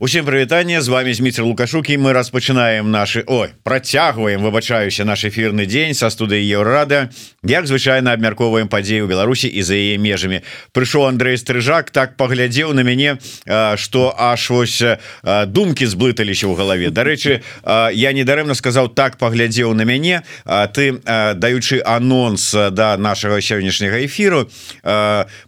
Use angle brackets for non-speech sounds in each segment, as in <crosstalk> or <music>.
Усім прывітанне з вами Зміцер лукашукі мы распачынаем наши Ой працягваем выбачаюся наш эфирны дзень са студыі еўрада як звычайна абмярковаем падзею Беларусі і за яе межамі прыйшоў Андрей стрыжак так паглядзеў на мяне что аж вось думкі зблыталіся ў галаве Дарэчы я недарэмна сказаў так паглядзеў на мяне ты даючы анонс да нашага сённяшняга эфіру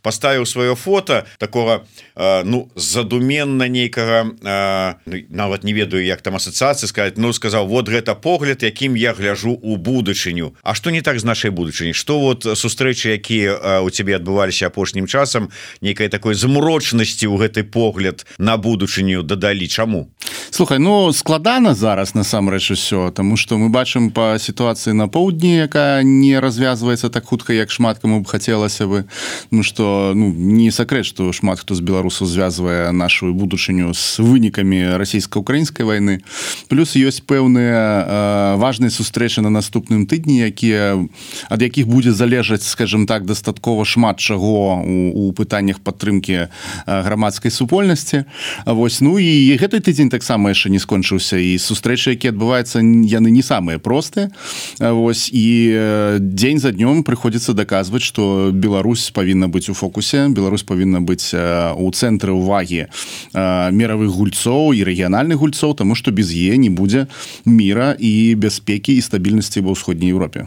паставіў сваё фото такого ну задуменна нейкага Ну, нават не ведаю як там асацыяцыі сказать Ну сказал вот гэта погляд якім я гляжу у будучыню А что не так з нашай будучыні? Что вот сустрэчы якія у цябе адбываліся апошнім часам некай такой змрочнасці ў гэты погляд на будучыню дадалі? Чаму? Слухай ну складана зараз насамрэч усё тому что мы бачым по сітуацыі на поўдні якая не развязваецца так хутка як шмат каму б хацелася бы. Ну что ну не сакрэт что шмат хто з беларусаў звязвае нашу будучыню с вынікамі расійска-украінскай войны плюс ёсць пэўныя важныя сустрэчы на наступным тыдні якія ад якіх будзе залежаць скажем так дастаткова шмат чаго у, у пытаннях падтрымки грамадскай супольнасці. Вось ну і гэты тыдзень таксама яшчэ не скончыўся. І сустрэчы які адбываюцца яны не самыя простыя. Вось і дзень за днём прыходзіцца даказваць что Беларусь павінна быць у фокусе Беларусь павінна быць у цэнтры увагі меравых гульцоў і рэгіянальных гульцоў тому что без е не будзе мира і бяспекі і стабільнасці ва ўсходняй Еўропе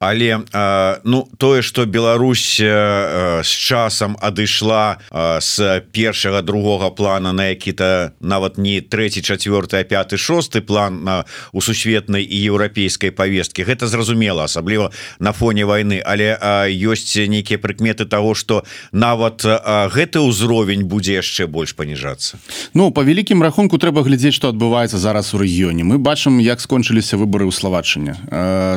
але ну тое что Беларусь з часам адышла с першага другога плана на які-то нават не третий четверты пятый шосты план на у сусветнай і еўрапейской повестки гэта зразумела асабліва на фоне войны але ёсць нейкія прыкметы того что нават гэты ўзровень будзе яшчэ больш паніжацца. Ну по вялікім рахунку трэба глядзець что адбываецца зараз у рэгіёне. Мы бачым як скончыліся выборы ў словаччыне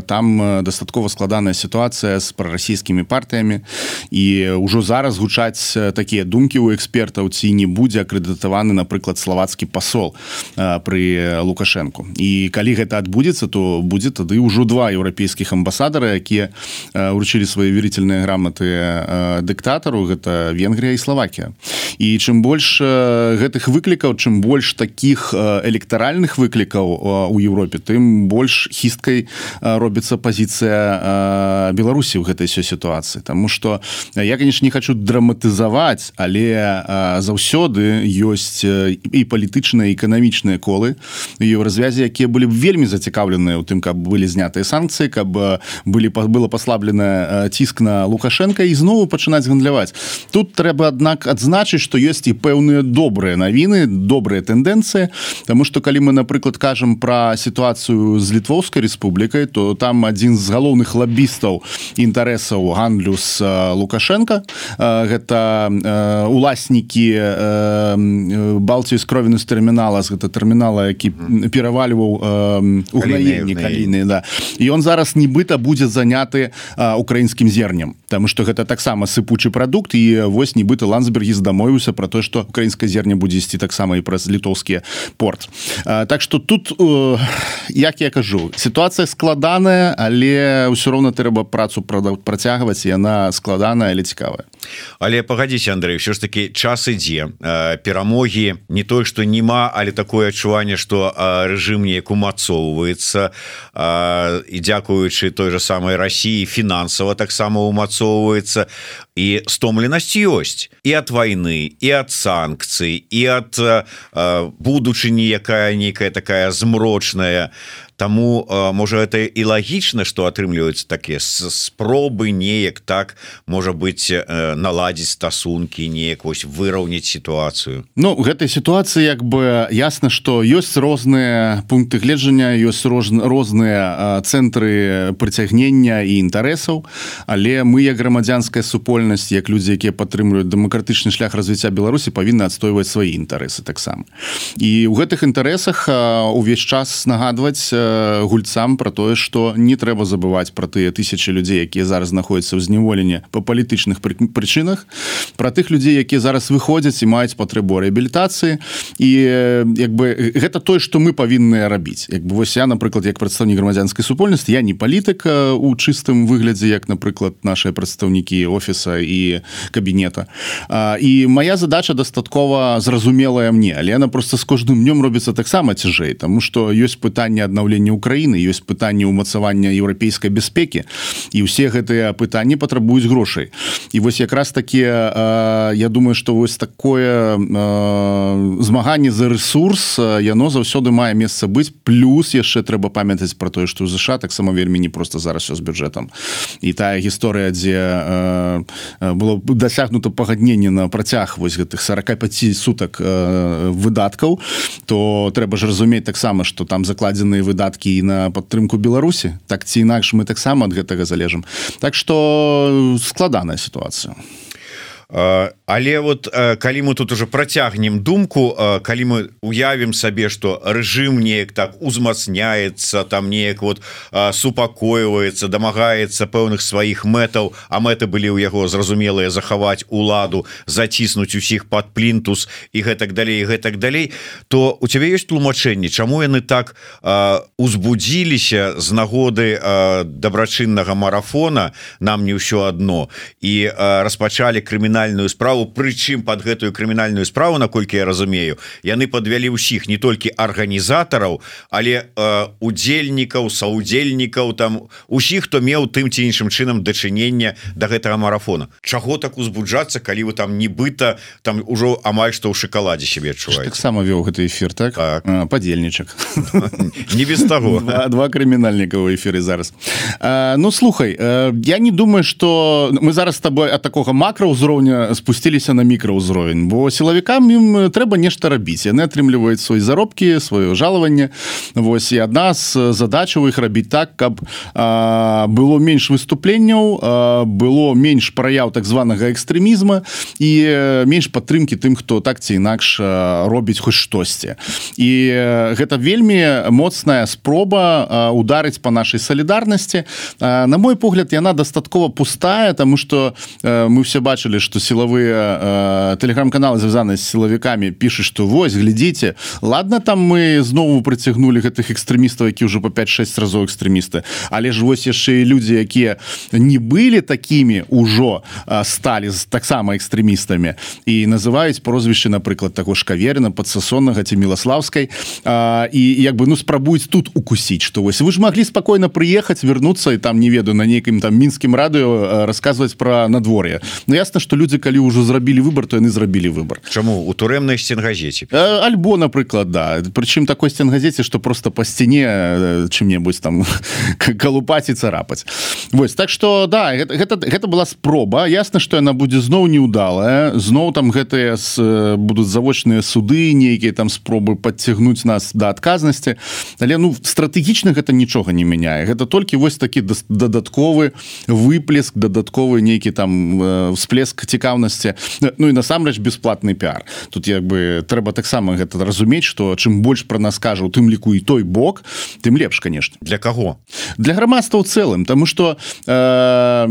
там дастаткова складаная сітуацыя з прарасійскімі партыямі і ўжо зараз гучаць такія думкі у экспертаў ці не будзе акрэдытаваны напрыклад славацкі пасол при лукашэнку і калі гэта адбудзецца то будзе тады ўжо два еўрапейскіх амбасадары якія уручылі свае верительныя граматы дыктатару гэта Венгрія і Славакія і чым больш гэтых выклікаў чым больш таких электаральных выклікаў у Еўропе тым больш хісткай робіцца пазіцыя беларусі в гэтай все сітуацыі тому что я конечно не хочу драматызаваць але заўсёды ёсць і палітычныя эканамічныя колы ее развязе якія былі б вельмі зацікаўленыя у тым каб былі знятыя санкцыі каб былі было паслаблена ціск на лукашенко і знову пачынаць гандляваць. Тут трэба аднак адзначыць что ёсць і пэўныя добрыя навіны добрыя тэндэнцыі тому что калі мы напрыклад кажам про сітуацыю з літвоўскай рэспублікай то там адзін з галоўных лабістаў інтарэсаў гандлю з лукашенко. Гэта уласнікі балтію з кровіну з тэрмінала з гэта тэрмінала які перавальваў угнаенні каліны да. І он зараз нібыта будзе заняты украінскім зернем. Таму что гэта таксама сыпучы прадукт і вось нібыта ландсбергі здамовіўся про то что украінская зерня будзе ісці таксама і праз літоўскі порт. Так что тут як я кажу сітуацыя складаная але ўсё роўна трэба працу працягваць яна складаная але цікавая. Але пагадзіся Андрей все ж таки час ідзе. Перамогі не той что няма але такое адчуванне что рэжым неяк умацоўваецца. І дзякуючы той же самой Росіі фінансава таксама умацоўваецца. І стомленасць ёсць. І от войны і от санкцый і от будучыні якая нейкая такая змрочная Таму можа это і лагічна што атрымліваюць такія спробы неяк так можа быть наладзіць стасункі неяк вось выраўніць сітуацыю Ну гэтай сітуацыі як бы ясна што ёсць розныя пункты гледжання ёсць розныя цэнтры прыцягнення і інтарэсаў але мы як грамадзянская супольнасць як людзі якія падтрымліваюць дэмакратычны шлях развіцця Беларусі павінны адстойваць свае інтарэсы таксама. І ў гэтых інтарэсах увесь час нагадваць гульцам про тое что не трэба забываць про тыя тысячи людзей якія зараз знаходзяцца ў зневоленні по палітычных прычынах про тых людзей якія зараз выходзяць і маюць патрэбу реабілітацыі і як бы гэта тое что мы павінны рабіць. Як бы вось я напрыклад як прадстаўнік грамадзянскай супольнасці я не палітыка у чыстым выглядзе як напрыклад наши прадстаўнікі офіса і кабінета. І моя задача дастаткова зразумелая мне але она просто з кожным днём робіцца таксама цяжэй тому что ёсць пытанне аднаўлення Украіны ёсць пытанне ўмацавання еўрапейскай бяспекі і ўсе гэтыя пытанні патрабуюць грошай. І вось якраз таки я думаю что вось такое змаганне за ресурс яно заўсёды мае месца быць плюс яшчэ трэба памятаць про тое что ЗША таксама вельмі не просто зараз все з бюджэтам. І тая гісторыя дзе было дасягнуто пагадненне на працяг вось гэтых 45 сутак выдаткаў то трэба ж разумець таксама что там закладзеныя выдаткі і на падтрымку Беларусі так ці інакш мы таксама ад гэтага залежым. Так что складаная ситуация але вот калі мы тут уже процягнем думку калі мы уявім сабе что режим неяк так узмацняется там неяк вот супакойваецца дамагаецца пэўных сваіх мэтаў а мэты былі ў яго зразумелыя захаваць уладу заціснуць усіх под плінтус і гэтак далей гэтак далей то у цябе есть тлумачэнне чаму яны так узбудзіліся з нагоды дабрачыннага марафона нам не ўсё одно і распачалі крымінальны крымінальную справу. Прычым под гэтую крымінальную справу наколькі я разумею яны подвялі ўсіх не толькі арганізатараў але э, удзельнікаў саудзельнікаў там усіх хто меў тым ці іншым чынам дачынення до да гэтага марафона. Чаго так узбуджацца калі вы там нібыта там ужо амаль што ў шоколадзе себе адчувае таксама вёў гэты эфир так, так. падзельнічак. <laughs> Не без того <laughs> два, два крымінальніка ў эфиры зараз. А, Ну слухай я не думаю что мы зараз с тобой от такого макро ўзроўня спусціліся на мікраўзровень бо сілавікам ім трэба нешта рабіць. Яны атрымліваюць свой заробкі сваё жалаванне. Вось і адна з задачаў іх рабіць так каб а, было менш выступленняў а, было менш праяў так званага экстрэмізма і менш падтрымкі тым хто так ці інакш робіць хоць штосьці. І гэта вельмі моцная спроба ударыць по нашай салідарнасці. На мой погляд яна дастаткова пустая тому что мы все бачылі что силовые э, телеграм-каналы звязаны с силовиками пишут что вось глядите ладно там мы знову прыцягнули гэтых экстрэмістаў які уже по 5-6 разоў экстрэмісты але ж вось яшчэ люди якія не были такими ужо э, стали таксама экстрэмістамі і называюць прозвішчы напрыклад таго ж каверна подсасоннага ці мілаславскай. Э, і як бы ну спрабуюць тут укусіць что вось. Вы ж могли спокойно приехать вернуться і там не ведаю на нейкім там мінскім радыё рассказывать про надвор'е. Ну ясно что люди калі ўжо зрабілі выбор то яны зрабілі выбор. Чаму у турэмнай сценгазеце альбо напрыклад да. Прычым такой сценгазеце что просто по сцяне чым-небудзь там <laughs> калупаць і царапаць Вось так что да гэта, гэта гэта была спроба. Ясна что яна будзе зноў неудалая. Зноў там гэтыя с будуць завочныя суды нейкія там спробы подцягнуць нас да адказнасці але ну стратэгічна гэта нічога не мяняе гэта толькі вось такі дадатковы выплеск дадатковы нейкі там всплеск цікаўнасці Ну і насамрэч бесплатный пиар тут як бы трэба таксама гэта разумець что чым больш про нас кажа у тым ліку і той бок тым лепш конечно для кого для грамадства ў цэлым тому что э,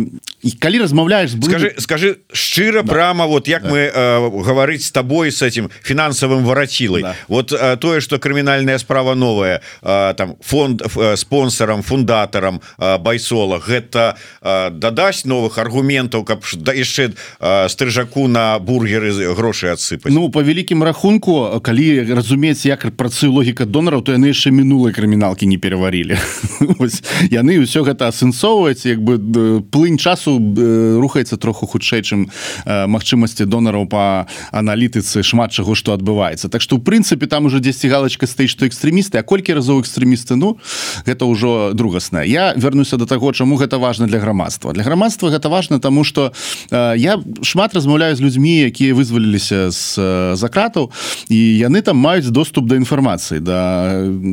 калі размаўляешь был... скажи скажи шчыра да. прямо вот як да. мы э, гаварыць с тобой с этим фінансавым варацілай да. вот э, тое что крымінальная справа новая э, там фонд э, спонсорам фундатарам э, байсола гэта э, дадасць новых аргументаў каб да яшчэ стрыжаку на бургеры грошы адсыпаць. Ну по вялікім рахунку калі разумець як працую логіка донараў то яны яшчэ мінулай крыміналкі не пераварілі <laughs> яны ўсё гэта асэнсоўваць як бы плынь часу рухаецца троху хутчэй чым магчымасці донараў по аналітыцы шмат чаго што адбываецца. Так што у прынцыпе там уже 10 галочка стаіць што экстрэмісты А колькі разоў экстрэмісты Ну гэта ўжо другасная. Я вярнуся до таго чаму гэта важна для грамадства. Для грамадства гэта важно тому что я шмат размаўляю з людзьмі якія вызваліліся з закратаў і яны там маюць доступ да інфармацыі да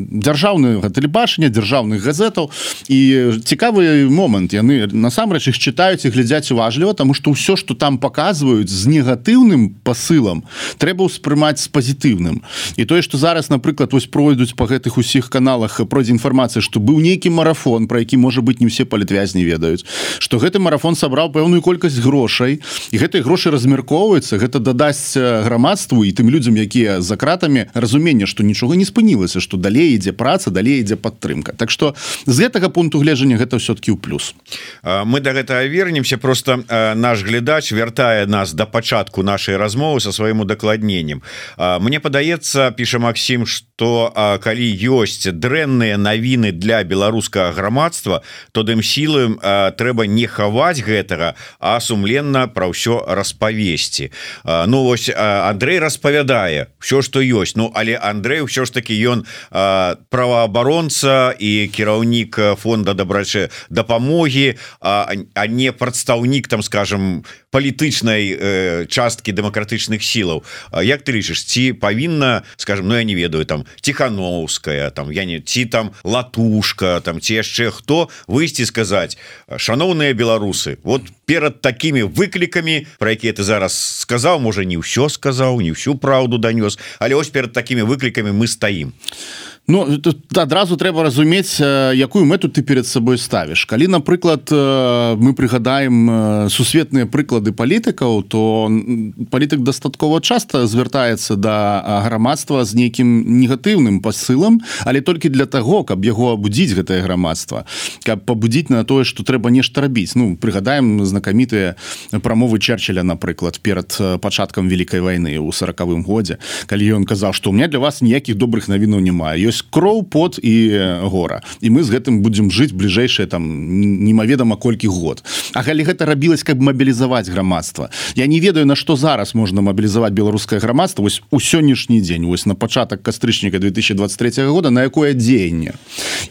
дзяржаўнага тэлебачання дзяржаўных газетаў. І цікавы момант. Яны насамрэч іх чытаюць і глядзяць уважліва тому что ўсё что там показваюць з негатыўным посылам трэба ўспрымаць з пазітыўным. І тое что зараз напрыклад вось пройдуць по гэтых усіх каналах пройдзе інфармацыя что быў нейкі марафон про які можа быть не ўсе палітвязні ведаюць что гэты марафон сабраў пэўную колькасць грошай і гэтай грошы размяркоўваецца гэта дадасць грамадству і тым людзям якія за кратамі разумення што нічога не спынілася што далей ідзе праца далей ідзе падтрымка. Так што з гэтага пункту гледжання гэта все-таки ў плюс. Мы до гэтага вернемся. Просто наш глядач вяртае нас до пачатку нашай размовы со сваім удакладненнем. Мне падаецца піша Макссім что калі ёсць дрэнныя навіны для беларускага грамадства то дым сілы трэба не хаваць гэтага а сумленна про ўсё распавесці. Ну вось Андрей распавядае все что ёсць. Ну але Андрей ўсё ж таки ён праваабаронца і кіраўнік фонда дабрачы дапамогі а, а не прадстаўнік там скажем палітычнай э, часткі дэмакратычных сілаў Як ты лічыш ці павінна скажем Ну я не ведаю там тихохановская там я не ці там латушка там ці яшчэ хто выйсці сказаць шаноўныя беларусы вот перад такими выклікамі про якія ты зараз сказаў можа не ўсё сказаў не ўсю праўду данёс але ось перад такими выклікамі мы стаім Ну тут адразу трэба разумець якую мэту ты перед сабой ставіш. Калі напрыклад мы прыгадаем сусветныя прыклады палітыкаў то палітык дастаткова часта звяртаецца да грамадства з нейкім негатыўным пасылам але толькі для таго каб яго абудзіць гэтае грамадства каб пабудзіць на тое што трэба нешта рабіць. Ну прыгадаем знакамітыя прамовы чэрчеля напрыклад перад пачаткам вялікай войны у сорокавым годзе калі ён казаў што у меня для вас ніякіх добрых навінаў няма ёсць ёсць кроў пот і гора. І мы з гэтым будзем жыць бліжэйшае там немаведама колькі год. А калі гэта рабілась как мабілізаваць грамадства я не ведаю на што зараз можна мабілізаваць беларускае грамадства. Вось у сённяшні дзень вось на пачатак кастрычніка 2023 года на якое дзеянне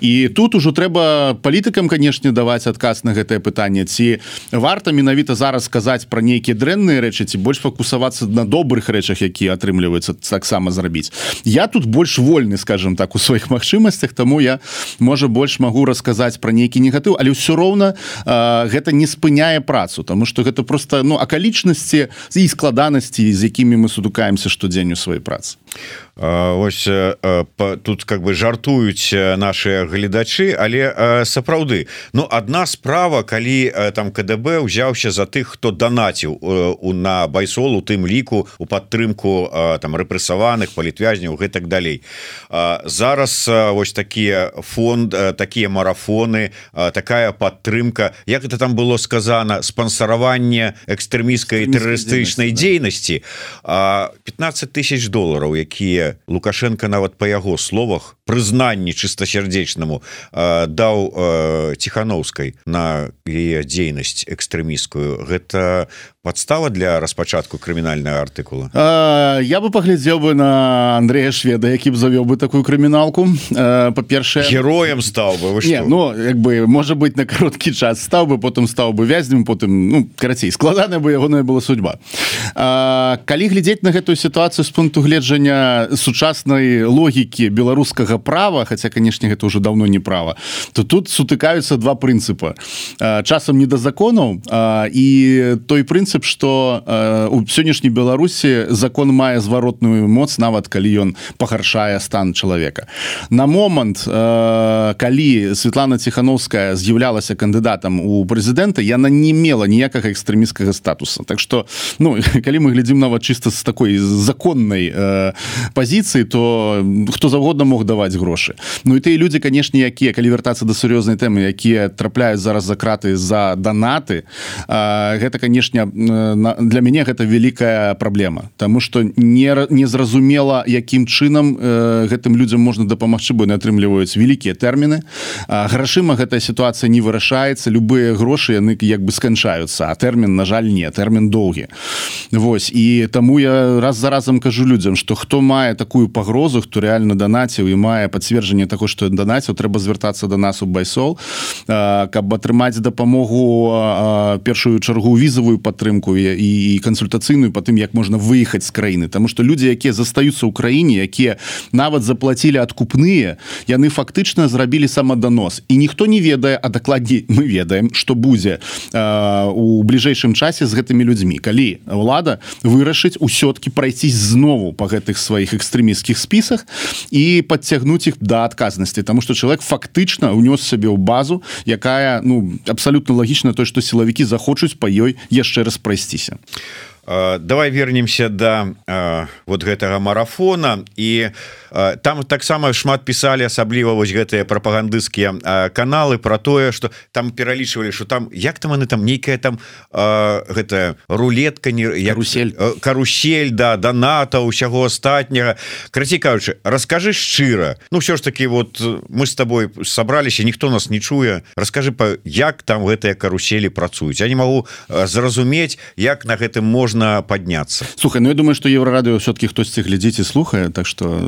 і тут ужо трэба палітыкам канешне даваць адказ на гэтае пытанне ці варта менавіта зараз сказаць про нейкія дрэнныя рэчы ці больш фокусавацца на добрых рэчах якія атрымліваюцца таксама зрабіць. Я тут больш вольны скажем так у сваіх магчымасцях тому я можа больш магу расказаць про нейкі негатыў але ўсё роўна гэта не спыняе працу тому что гэта просто ну акалічнасці і складанасці з якімі мы сутукаемся штодзень у сваёй працы ось тут как бы жартуюць наши гледачы але сапраўды. Ну одна справа калі там КДБ узяўся за тых хто данаціў у на байсол у тым ліку у падтрымку там рэпрэсаваных палітвязняў гэтак далей. Зараз вось такія фонд такія марафоны такая падтрымка. Як это там было сказано спансараванне экстрэміскай тэрарыстычнай дзейнасці 15 тысяч долларов якія лукашенко нават по яго словах прызнанні чыстасярдзечнаму даў ціхановскай на яе дзейнасць экстрэміскую гэта подстава для распачатку крымінальная артыкула я бы паглядзеў бы на Андрея шведа які б завёў бы такую крыміналку па-першае героем стаў бы Не, ну як бы можа быть на кароткі час стаў бы потым стаў бы вязнем потым ну карацей складаная бы ягоная была судьба. А, калі глядзець на гэтую сітуацыю з пункту гледжання сучаснай логікі беларускага права хотя канешне гэта уже давно не права то тут сутыкаюцца два прынцыпа часам не да законаў і той прынцып что у сённяшняй беларусі закон мае зваротную моц нават калі ён пагаршае стан чалавека. На момант калі Светлана ціхановская з'яўлялася кандыдатам у прэзідэнта яна не мела ніякага экстрэміскага статуса. Так что ну <laughs> калі мы глядзім нават чыста з такой законнай пазіцыі то хто заўгодна мог даваць грошы. Ну і тыя людзі канешне якія калі вяртацца да сур'ёзнай тэмы якія трапляюць зараз за краты за данаты гэта канешне для мяне гэта вялікая праблема. Таму что не незразумела якім чынам гэтым людзям можна дапамагчы бо не атрымліваюць вялікія тэрміны. Грашыма гэтая сітуацыя не вырашаецца любыя грошы яны як бы сканчаюцца а тэрмін на жаль не тэрмін доўгі. Вось і таму я раз за разам кажу людзям что хто мае такую пагрозу хто реально данаціў і мае пацверджанне таго што данаціў трэба звяртацца до нас у байсол каб атрымаць дапамогу першую чаргу візавую падтрымку і кансультацыйную по тым як можна выехаць з краіны. Таму что людзі якія застаюцца ў краіне якія нават заплатілі адкупныя яны фактычна зрабілі самаданос і ніхто не ведае а дакладней мы ведаем что будзе у бліжэйшым часе з гэтымі людзьмі. Калі лада вырашыць усё-кі прайсці знову по гэтых сваіх экстрэміскіх спісах і подцягнуць прыцягнуць іх да адказнасці тому что человек фактычна унёс сабе ў базу якая ну абсолютно лагічна то что сілавікі захочуць по ёй яшчэ раз прайсціся давай вернемся до да, вот гэтага марафона. І там таксама шмат писали асабліва вось гэтыя прапагандысцкія каналы про тое что там пералічвалі что там як там они там нейкая там гэтая рулетка не ярусель карусель. Да доната усяго астатняга. Крацікаючы расскажы шчыра. Ну все ж таки вот мы с тобой собраліся ніхто нас не чуе. Расскажы по як там гэтыя каруселі працуюць. Я не могу зразумець як на гэтым можна подняться. Слухай Ну я думаю что еврорадыо все-таки хтосьці глядзіць і слухае так что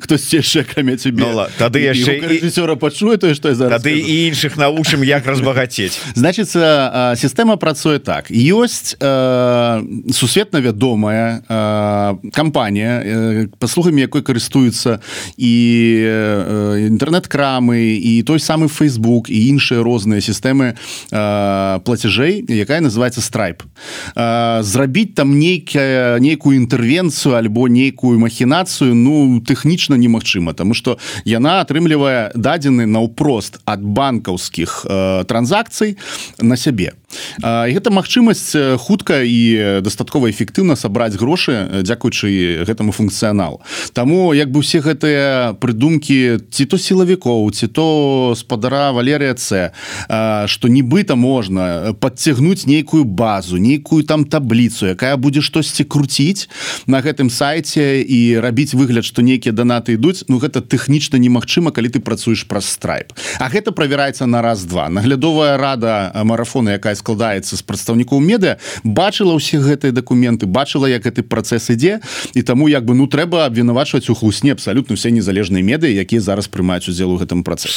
хтось яшчэ кроме тебе ну, тады яшчэ режиссера пачуе тое что тады і іншых навучым як разбагацець <laughs> значится сістэма працуе так. Ёсць э, сусветна вядомая э, кампанія э, паслугамі якой карыстуюцца і э, інтэрнэт-крамы і той самы Facebook і іншыя розныя сістэмы э, плацяжэй якая называется страйп э, зрабіць там нейкая нейкую інтэрвенцыю альбо нейкую махінацыю ну тэхнічна немагчыма тому что яна атрымлівае дадзены наўпрост ад банкаўскіх э, транзакцый на сябе. Гэта магчымасць хутка і дастаткова эфектыўна сабраць грошы дзякуючы гэтаму функцыянал Таму як бы усе гэтыя прыдумкі ці то сілавікоў ці то спадара валерыя c что нібыта можна подцягнуць нейкую базу нейкую там табліцу якая будзе штосьці круціць на гэтым сайце і рабіць выгляд что нейкія данаты ідуць Ну гэта тэхнічна немагчыма калі ты працуеш праз страйп А гэта правяраецца на раз-два. Наглядовая рада марафона якая складаецца з прадстаўнікоў медыа бачыла ўсе гэтыя дакументы бачыла як гэты працэс ідзе і таму як бы ну трэба абвінавачваць у хлусне абсалютна все незалежныя медыі якія зараз прымаюць удзел у гэтым працэсе.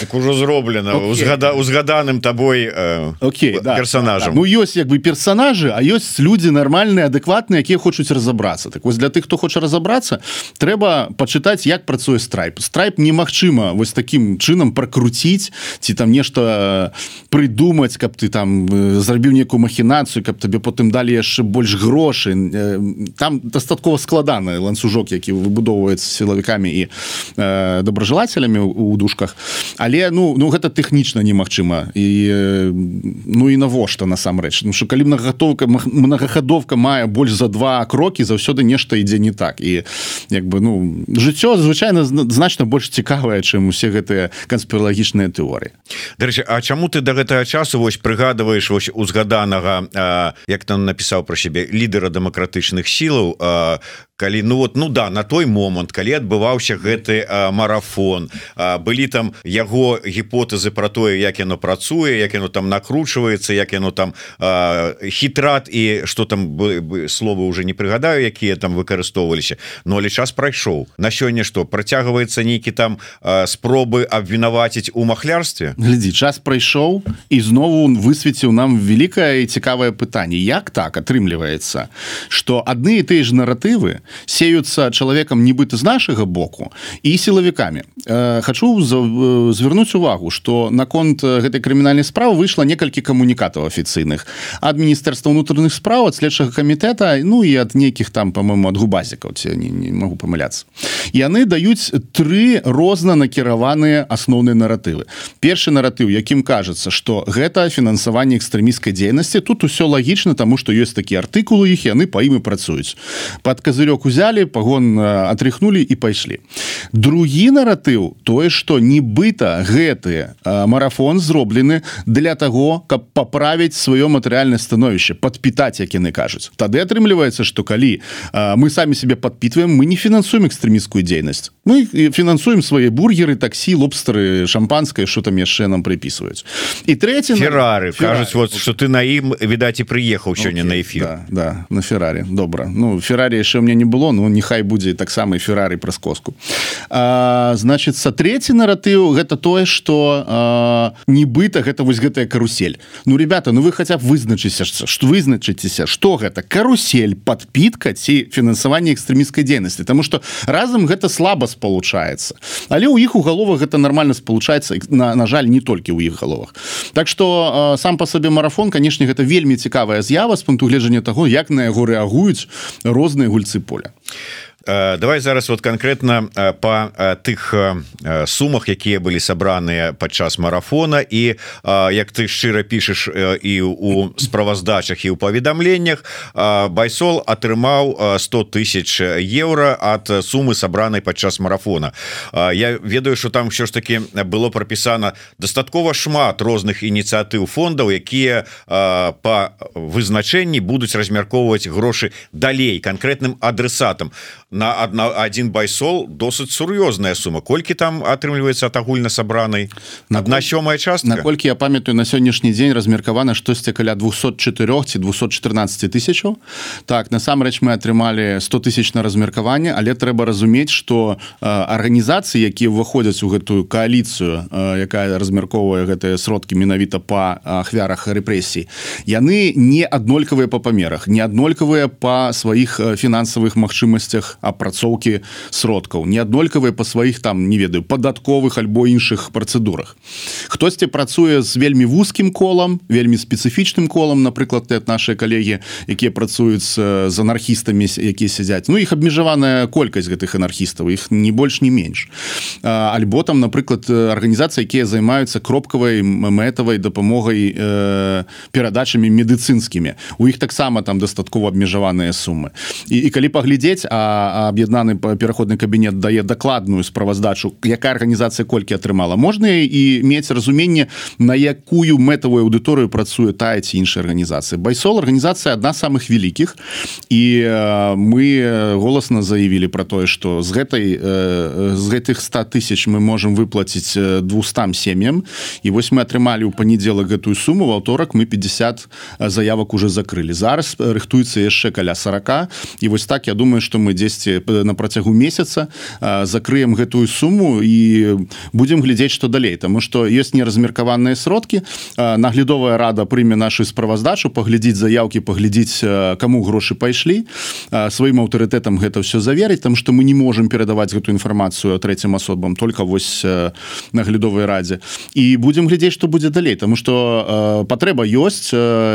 Так ужо зроблена узгада узгаданым табой э, Окей да, персонажам. да, да. Ну ёсць як бы персонажы а ёсць люди нармальныя адэкватныя якія хочуць разобрацца так вось для тых хто хоча разобрацца трэба пачытаць як працуе страйп. Страйп немагчыма вось таким чынам прокруціць ці там нешта прыдумаць каб ты там зрабіў некую махінацыю каб табе потым далі яшчэ больш грошы там дастаткова складаны ланцужок які выбудоўваецца сілавікамі і э, дображелателямі у душках але ну ну гэта тэхнічна немагчыма. І ну і навошта насамрэч? Ну що калі многагатовка многахадовка мае больш за два крокі заўсёды нешта ідзе не так. І як бы ну жыццё звычайна значна больш цікавае чым усе гэтыя канспіралагічныя тэорыі. Дарэчы А чаму ты до гэтага часу вось прыгадываешь вось узгаданага як там напісаў про сябе лідера дэмакратычных сілаў калі ну вот ну да на той момант калі адбываўся гэты а, марафон а, былі там яго гіпотэзы про тое як яно працуе як яно там накручваецца як яно там а, хітрат і что там словы уже не прыгадаю якія там выкарыстоўваліся но але час прайшоў. На сёння что працягваецца нейкі там а, спробы абвінаваціць у махлярстве? Глядзі час прайшоў і знову высветціў нам великкае і цікавае пытанне як так атрымліваецца что адны і тыя ж наратывы сеются человеком нібыта з нашага боку і сілавікамі. Э, хочу э, звярнуць увагу что наконт э, гэтай крымінальнай справы выйшла некалькі камунікатаў афіцыйных ад міністэрства унутраных справ ад следчага камітэта ну і ад нейкіх там по-моему ад губазікаў ці не, не могу памыляцца. Яны даюць тры розна накіраваныя асноўныя наратывы. Першы наратыў якім кажется что гэта фінансаванне экстрэміскай дзейнасці тут усё лагічна тому что ёсць такія артыкулы іх яны па імі працуюць. Под козырёк паёк узялі пагон атрыхнули і пайшлі другі наратыў тое что нібыта гэты марафон зроблены для того каб поправіць сваё матэрыяльнае становішча подпітаць як яны кажуць. Тады атрымліваецца что калі мы самі себе подпитываем мы не фінансуем экстрэміскую дзейнасць мы фінансуем свае бургеры таксі лобстары шампанское что там яшчэ нам прыпісваюць і третий феррары кажуць вот что ты на ім відаць і прыехаў сёння на эфир. да, да на ферраре добра ну ферраре яшчэ мне не было Ну нехай будзе таксама феррары праз коску значится третий наратыў гэта тое что нібыта гэта вось гэтая карусель. Ну ребята Ну вы хотя б вызначыся что вызначыцеся что гэта карусель подпітка ці фінансаванне экстрэміскай дзейнасці. Тому что разам гэта слабо спалучаецца. Але у іх у галовах гэта нормально спалучаецца на, на жаль не толькі ў іх галовах. Так что сам по сабе марафон канешне гэта вельмі цікавая з'ява з пункту гледжання того як на яго рэагуюць розныя гульцы поля давай зараз вот конкретно по тых сумах якія былі сабраныя падчас марафона. І як ты шчыра пішаш і у справаздачах і ў паведамленнях байсол атрымаў 100 тысяч евро от сумы сабранай падчас марафона. Я ведаю что там все ж таки было пропісана дастаткова шмат розных ініцыятыў фондаў якія по вызначэнні будуць размяркоўваць грошы далей конкретным адресатам на одна один байсол досыць сур'ёзная сума. Колькі там атрымліваецца ад агульна сабранай? Одна сёмая частка? наколькі я памятаю на сённяшні дзень размеркавана штосьці каля 204 ці 214 тысячаў. Так насамрэч мы атрымалі 100 тысяч на размеркаванне але трэба разумець что арганізацыі якія ўваходзяць у гэтую коаліцыю якая размяркоўвае гэтыя сродкі менавіта по ахвярах рэпрэсій яны не аднолькавыя по памерах не аднолькавыя по сваіх фінансавых магчымасцях апрацоўкі сродкаў. Не аднолькавыя по сваіх там не ведаю падатковых альбо іншых працэдурах. Хтосьці працуе з вельмі вузкім колам вельмі спецыфічным колам напрыклад ты наши калегі якія працуюць з анархістамі якія сядзяць. Ну іх абмежаваная колькасць гэтых анархістаў іх не больш не менш. Альбо там напрыклад арганізацыі якія займаюцца кропкавай мэтавай дапамогай э, перадачамі медыцынскімі. У іх таксама там дастаткова абмежаваныя сумы. І, і калі паглядзець а аб'яднаны пераходны кабінет дае дакладную справаздачу якая арганізацыя колькі атрымала можна і мець разуменне на якую мэтавую аўдыторыю працуе тая ці іншая арганізацыя байсол арганізацыя адна самых вялікіх і мы голасна заявілі про тое что з гэтай з гэтых 100 тысяч мы можем выплаціць 200 сем'ям. І вось мы атрымалі ў панядзелак гэтую суму в аўторак мы 50 заявак уже закрылі зараз рыхтуецца яшчэ каля 40 і вось так я думаю что мы 10 дзесьці на працягу месяца закрыем гэтую суму і будем глядзець что далей. Тому что есть неразмеркаваныя сродкі наглядовая рада прыме нашу справаздачу паглядзець заявки паглядзець кому грошы пайшлі сваім аўтарытэтам гэта все заверыць там что мы не можем перадаваць гэту інфармацыю третьим асобам только вось наглядовай радзе. І будем глядзець что будзе далей тому что патрэба ёсць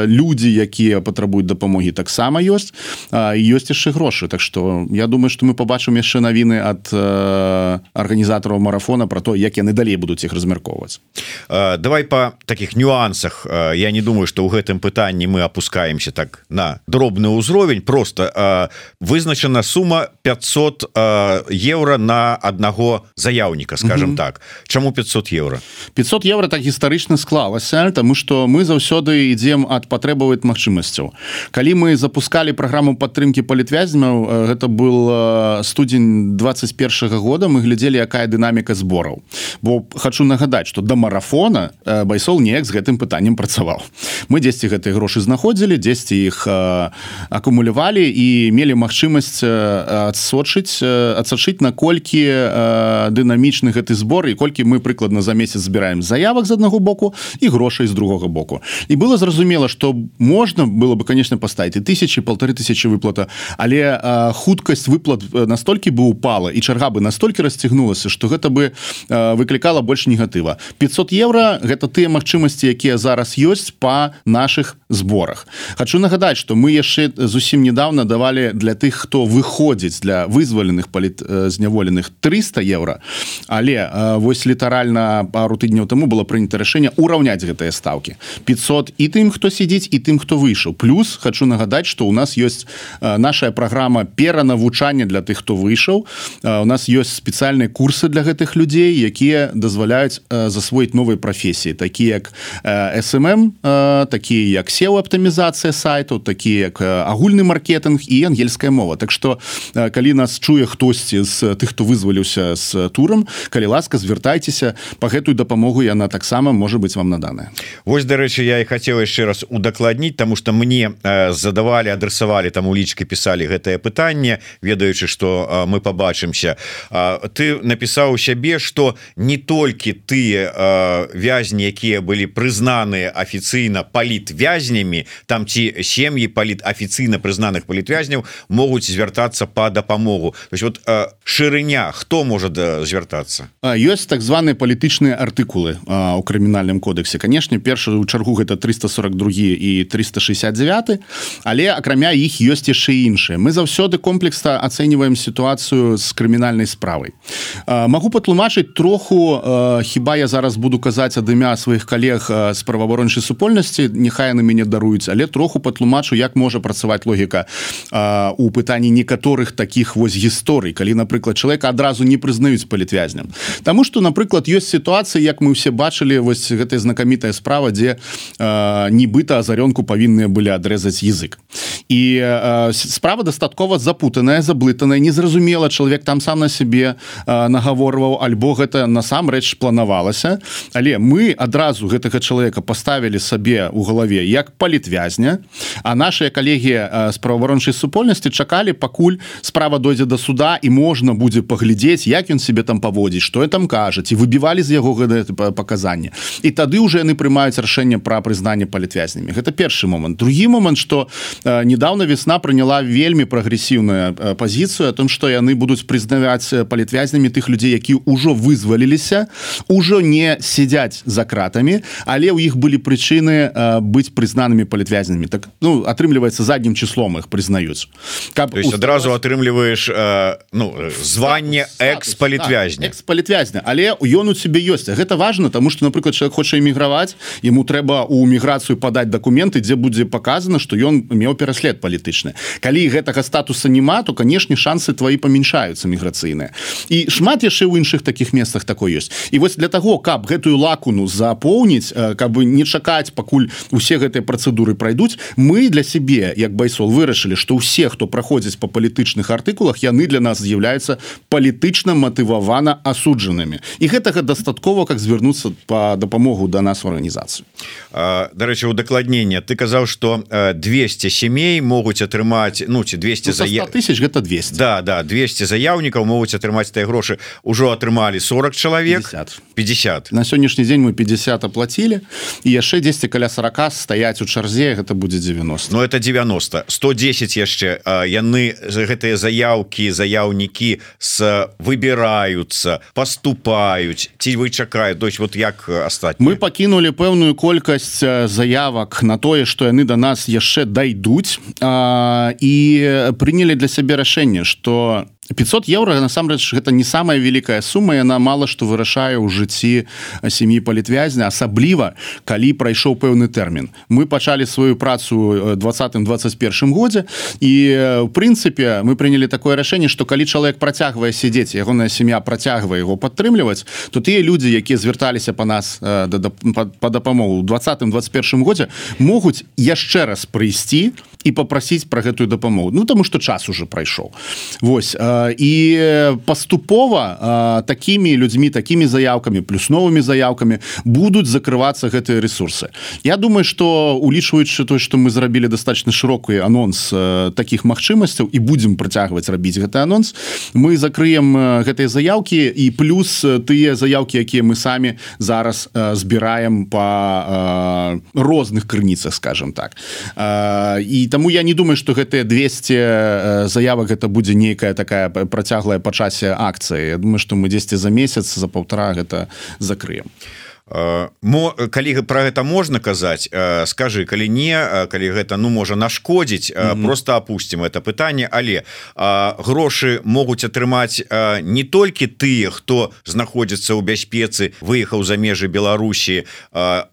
люди якія патрабуюць дапамогі таксама ёсць ёсць яшчэ грошы. Так что я думаю что мы побачым яшчэ навіны ад э, арганізатараў марафона про то як яны далей будуць іх размяркоўваць. Э, давай по таких нюансах. Э, я не думаю что ў гэтым пытанні мы опускаемся так на дробны ўзровень. Просто э, вызначана сума 500 э, евро на аднаго заяўніка скажем mm -hmm. так. Чаму 500 евро 500 евро так гістарычна склалася тому что мы заўсёды ідзем ад патрэбаваць магчымасцяў. Калі мы запускали праграму падтрымки палітвязняў э, гэта был был студзень 21 -го года. Мы глядзелі якая дынаміка збораў. Бо хочу нагадаць что до марафона байсол неяк з гэтым пытаннем працаваў. Мы дзесьці гэтыя грошы знаходзілі дзесьці іх акумулявалі і мелі магчымасць адсочыць адсачыць наколькі дынамічны гэты збор і колькі мы прыкладна за месяц збіраем заявак з аднаго боку і грошай з другога боку. І было зразумела что можна было бы конечно паставіць тысячи полторы тысячи выплата але хуткасць выплат э, настолькі бы упала і чарга бы настолькі расцягнулася что гэта бы э, выклікала больш негатыва. 500 евро гэта тыя магчымасці якія зараз ёсць по наших зборах. Хочу нагадаць что мы яшчэ зусім недавно давалі для тых хто выходзіць для вызваленых паліт э, зняволеных 300 евро але вось літаральна пару тыдняў тому было прынята рашэнне ураўняць гэтыя ставки 500 і тым хто сидзіць і тым хто выйшаў. Плюс хочу нагадаць что у нас есть наша программа перанавучання навучання для тых хто выйшаў. У нас ёсць спецыяльныя курсы для гэтых людзей якія дазваляюць засвоіць новыя прафесіі такі як сМ такія як сеў аптымізацыя сайту такі як агульны маркетинг і ангельская мова. Так что калі нас чуе хтосьці з тых хто вызваліўся з турам калі ласка звяртайцеся по гэтую дапамогу яна таксама можа быть вам наданая Вось дарэчы я і хацела яшчэ раз удакладніць тому что мне задавалі адресавалі там у лічкі пісалі гэтае пытанне ведаючы что мы побачымся ты напісаў сябе что не толькі тыя вязні якія былі прызнаныя афіцыйна палітвязнямі там ці сем'і паліт афіцыйна прызнаных палітвязняў могуць звяртацца по дапамогу. То есть вот шырыня хто можа звяртацца? Ёсць так званыя палітычныя артыкулы у крымінальным кодексе канешне першую чаргу гэта 342 і 369 але акрамя іх ёсць яшчэ іншыя. Мы заўсёды комплекса ацэньваем сітуацыю з крымінальнай справай магу патлумачыць троху хіба я зараз буду казаць ад імя сваіх калег з праваабарончай супольнасці няхай на мяне даруюць але троху патлумачу як можа працаваць логіка у пытанні некаторых таких вось гісторый. Калі напрыклад чалавека адразу не прызнаюць палітвязням. Таму что напрыклад ёсць сітуацыі як мы все бачылі вось гэтая знакамітая справа дзе нібыта азарёнку павінныя былі адрэзаць язык. І справа дастаткова запутаная заблытаная незразумела чалавек там сам на сябе нагаворваў альбо гэта насамрэч планавалася. Але мы адразу гэтага чалавека поставілі сабе у галаве як палітвязня а наши калегі з праваабарончай супольнасці чакалі пакуль справа дойдзе до суда і можна будзе паглядзець як ён себе там паводзіць что я там кажаце выбівалі з яго гэта паказанне і тады уже яны прымаюць рашэнне пра прызнанне палітвязнямі. Гэта першы момант. Другі момант что недавно весна прыняла вельмі прагрэсіўную пазіцыю о том что яны будуць прызнаваць палітвязнямі тых людзей які ўжо вызваліліся ужо не сядзяць за кратамі але ў іх былі прычыны быць прызнанымі палітвязнямі так ну атрымліваецца заднім числом их прызнаюць каб адразу атрымліваеш ну званне экс-палітвязня экс-палітвязня але ён у себе ёсць. Гэта важно тому что напрыклад человек хоча эміграваць ему трэба у міграцыю падаць документы дзе будзе показано что ён меў пераслед палітычны. Калі гэтага статуса няма то канешне шансы твои памяншаюцца міграцыйныя і шмат яшчэ ў іншых таких месцах такой ёсць і вось для того каб гэтую лакуну запоўніць каб бы не чакаць пакуль усе гэтыя працэдуры пройдуць мы для сябе як байсол вырашылі что ўсе хто праходзіць по палітычных артыкулах яны для нас з'яўляюцца палітычна матывавана асуджанымі. І гэтага дастаткова как звярнуцца по дапамогу до да нас арганізацыю. Дарэчы удакладнення ты казаў что 200 семей могуць атрымаць ну ці 200 за тысяч гэта 200 да да 200 заяўнікаў могуць атрымаць тыя грошы ўжо атрымалі 40 чалавек 50 50 на сённяшні дзень мы 50 аплатілі і яшчэ 10 каля 40 стаяць у чарзе гэта будзе 90 но это 90 110 яшчэ яны гэтыя заявкі заяўнікі с выбіраюцца поступаюць ці вы чакаюць дочь вот як астаць мы пакінули пэўную колькасць заявак на тое что яны до нас яшчэ дайдуць і прынялі для сябе рашэнне что 500 евро насамрэч гэта не самая вялікая сума яна мала што вырашае ў жыцці сям'і палітвязня асабліва калі прайшоў пэўны тэрмін мы пачалі сваю працу 20-21 годзе і в прынцыпе мы прынялі такое рашэнне што калі чалавек працягвае сядзець ягоная сям'я працягвае его падтрымліваць то тыя людзі якія звярталіся па нас па дапамогу 20-21 годзе могуць яшчэ раз прыйсці і попрасіць про гэтую дапамогу. Ну тому что час уже прайшоў. Вось і паступова такими людзьмі такими заявками плюс новыми заявками будуць закрывацца гэтыя ресурсы. Я думаю что улічваючы то что мы зрабілі достаточно широкий анонс таких магчымасцяў і будем працягваць рабіць гэты анонс мы закрыем гэтыя заявки і плюс тыя заявки якія мы самі зараз збіраем по розных крыніцах скажем так. І там Таму я не думаю что гэтыя 200 заявак это будзе нейкая такая працяглая па часе акцыі. Думаю что мы 10 за месяц за полтора гэта закрыем. а мо калі про гэта можна казаць скажи калі не калі гэта ну можа нашкодзіць mm -hmm. просто опустим это пытанне. Але грошы могуць атрымаць не толькі тыя хто знаходзіцца ў бяспецы выехаў за межы Беларусі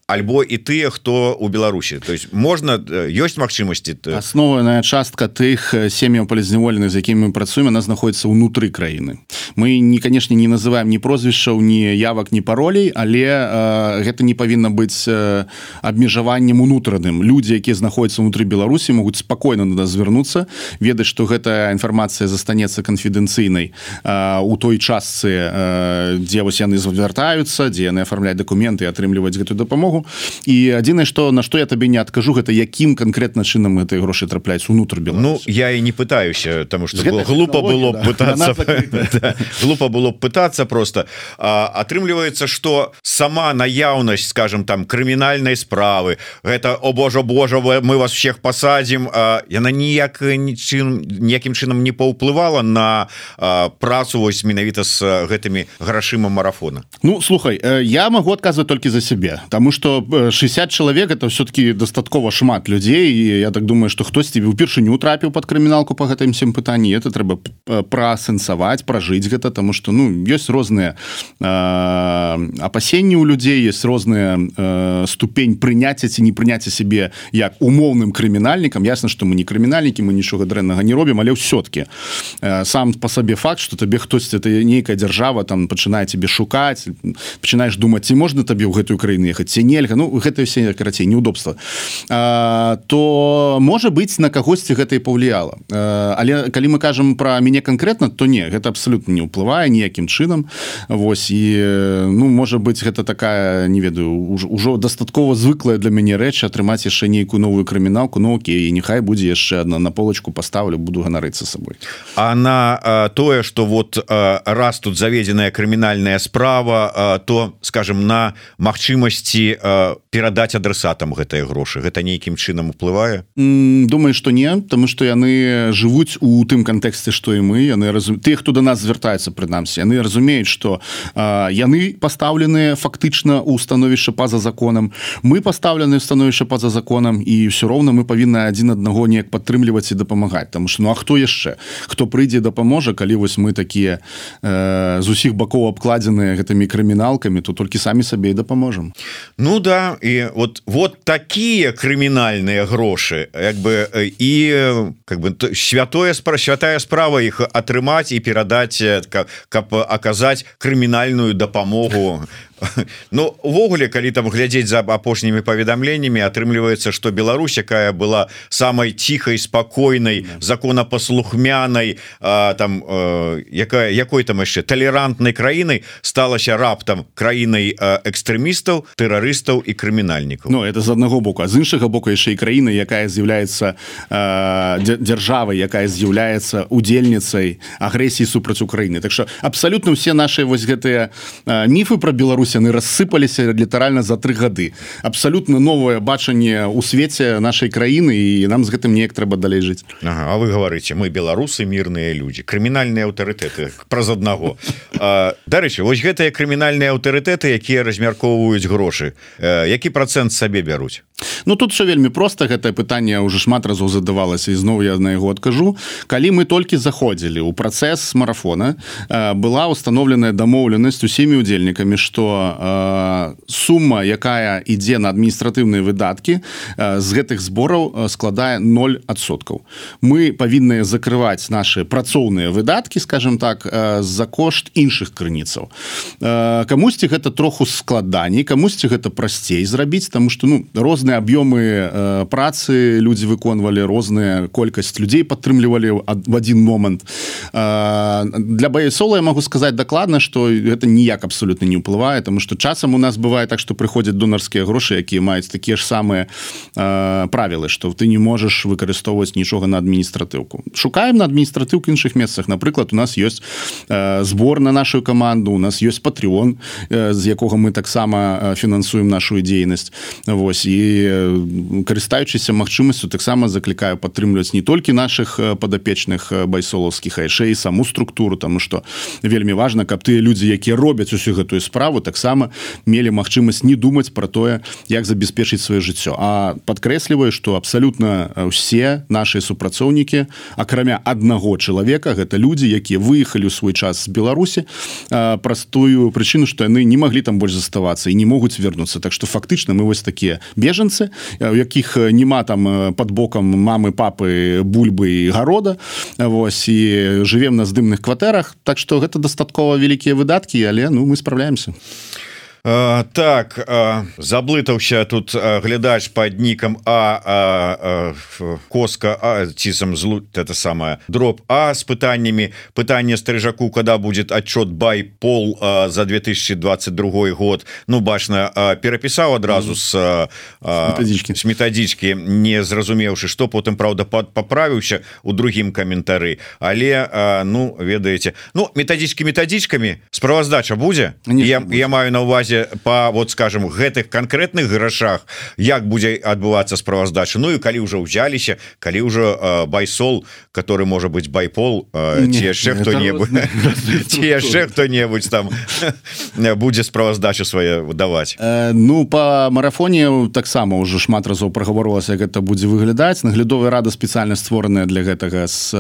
альбо і тыя хто у Беларусі. То есть можна ёсць магчымасці аснованая частка тых сем'яў палізняволеных з якімі мы працуем она знаходіцца ўнутры краіны. Мы не канешне не называем ні прозвішчаў ні явак ні паролей але у гэта не павінна быць абмежаваннем унутраным. Людзі якія знаходзяцца унутры Беларусі могуць спакойна на нас звярнуцца ведаць што гэтая інфармацыя застанецца канфідэнцыйнай у той частцы дзе вось яны звяртаюцца дзе яны афармляюць дакументы атрымліваць гэтую дапамогу. І адзінае што на што я табе не адкажу гэта якім канкрэтна чынам гэтай грошы трапляюць унутр Ну я і не пытаюся тому что глупо было да, пытаться глупо было б пытаться просто. Атрымліваецца что сама наяўнасць скажем там крымінальнай справы. Гэта о Божа Божа мы вас всех посадзім яна ніяк нічым ніякім чынам не паўплывала на працу вось менавіта с гэтымі грашыма марафона. Ну слухай я могу адказваць толькі за сябе Таму что 60 чалавек это все-таки дастаткова шмат людзей і я так думаю что хтосьці упершыню трапіў под крыміналку по гэтым всем пытанні это трэба прасэнсаваць пражыць гэта тому что ну ёсць розныя апасенні у людзей есть розныя ступень прыняцця ці не прыняцця сябе як умоўным крымінальнікам ясна что мы не крымінальнікі мы нічога дрэннага не робім але ўсё-ткі сам по сабе факт что табе хтось это нейкая дзяржава там пачынае тебе шукаць пачынаешь думаць ці можна табе ў гэтую краіну ехаць ці нельга? Ну гэта все карацей неудобства. То можа быть на кагосьці гэта і паўліяла. Але калі мы кажам про мяне конкретно то не гэта абсолютно не ўплывае ніякім чынам. Вось і ну можа быть гэта такая не ведаю ужо дастаткова звыклая для мяне рэч атрымаць яшчэ нейкую новую крыміналку Ну Окей няхай будзе яшчэ одна на полочку поставлю буду ганарыцца сабой. А на тое что вот раз тут заведзеная крымінальная справа то скажем на магчымасці перадаць адресатам гэтыя грошы. Гэта нейкім чынам уплывае? Думаю что не тому что яны жывуць у тым кантэксце что і мы. Яны разум ты хто до нас звяртаецца прынамсі яны разумеюць что яны пастаўленыя фактычна у становішча па-за законам. Мы пастаўлены становішча па-за законам і все роўна мы павінны адзін аднаго неяк падтрымліваць і дапамагаць. Там ну а хто яшчэ? Хто прыйдзе дапаможа калі вось мы такія э, з усіх бакоў абкладзеныя гэтымі крыміналкамі то толькі самі сабе і дапаможам. Ну да і вот вот такія крымінальныя грошы як бы і как бы святое спра святая справа іх атрымаць і перадаць каб аказаць крымінальную дапамогу Ну увогуле калі там глядзець за апошнімі паведамленнямі атрымліваецца что Беларусь якая была самой тихой спокойной законапаслухмянай там э, якая якой там яшчэ толерантнай краінай сталася раптам краінай экстрэмістаў тэрарыстаў і крымінальнікаў. Ну это з аднаго боку. А з іншага боку яшчэ і краіны якая з'яўляецца дзяржавай якая з'яўляецца удзельніцай агрэсіі супраць Украіны. Так что абсалютна все наши вось гэтыя міфы про Беларусь яны рассыпаліся літаральна за тры гады. Абсалютна новае бачанне у свеце нашай краіны і нам з гэтым неяк трэба далей жыць. Ага, А вы говорите мы беларусы мірныя людзі крымінальныя аўтарытэты праз аднаго. Дарэчы вось гэтыя крымінальныя аўтарытэты якія размяркоўваюць грошы які процент сабе бяруць Ну тут все вельмі просто гэтае пытанне уже шмат разоў задавалася і зноў я на яго адкажу. Калі мы толькі заходзілі ў працэс марафона была установленая дамоўленасць усімі удзельнікамі что сума якая ідзе на адміністратыўныя выдаткі з гэтых збораў складае 0соткаў мы павінны закрываць наши працоўныя выдаткі скажем так за кошт іншых крыніцаў. Камусьці гэта троху складаней камусьці гэта прасцей зрабіць тому что ну розныя розныя аб'ёмы э, працы людзі выконвалі розная колькасць людзей падтрымлівалі в один момант э, для баясола я могу сказать дакладна что это ніяк абсолютно не ўплывае тому что часам у нас бывает так что прыходзяць донарскія грошы якія маюць такія ж самыя э, правілы что ты не можешь выкарыстоўваць нічога на адміністратыўку шукаем на адміністратыўк іншых месцах напрыклад у нас есть э, збор на нашу каманду у нас есть патreон э, з якога мы таксама фінансуем нашу дзейнасць Вось і карыстаючыся магчымасцю таксама заклікаю падтрымліваць не толькі наших падапечных байсолаўскіх яшчэ і саму структуру тому что вельмі важно каб тыя людзі якія робяць усю гэтую справу таксама мелі магчымасць не думаць про тое як забяспечыць сваё жыццё. А подкрэсліваю что абсалютна все наши супрацоўнікі акрамя аднаго чалавека гэта людзі якія выехалі ў свой час з Беларусі простую прычыну что яны не маглі там больш заставацца і не могуць вернуцца. Так что фактычна мы вось такія бежаны бежанцы у якіх няма там под бокам мамы папы бульбы і гарода. Вось і жывем на здымных кватэрах. Так что гэта дастаткова вялікія выдаткі але ну мы справляемся Uh, так uh, заблытаўся тут глядач под нікам а, а, а коска а, цісам злу это самое дроп а с пытаннями пытание стрыжаку когда будет отчет бай пол а, за 2022 год. Ну бачна перапісаў адразу с методички с методички не зразумеўшы что потым Праўда поправіўся у другім каментары. Але а, ну ведаеце ну методички методичками справаздача будзе? Я, я маю на увазе разе по вот скажем гэтых конкретных грашах як будзе адбывацца справаздача. Ну і калі уже ўзяліся калі ўжо байсол который можа быть байпол ці яшчэ хто-небудзь. ці яшчэ хто-небудзь там будзе справаздачу свае выдаваць Ну по марафоне таксама уже шмат разоў прагаворылася гэта будзе выглядаць. Наглядовая рада спецыяльна створаная для гэтага з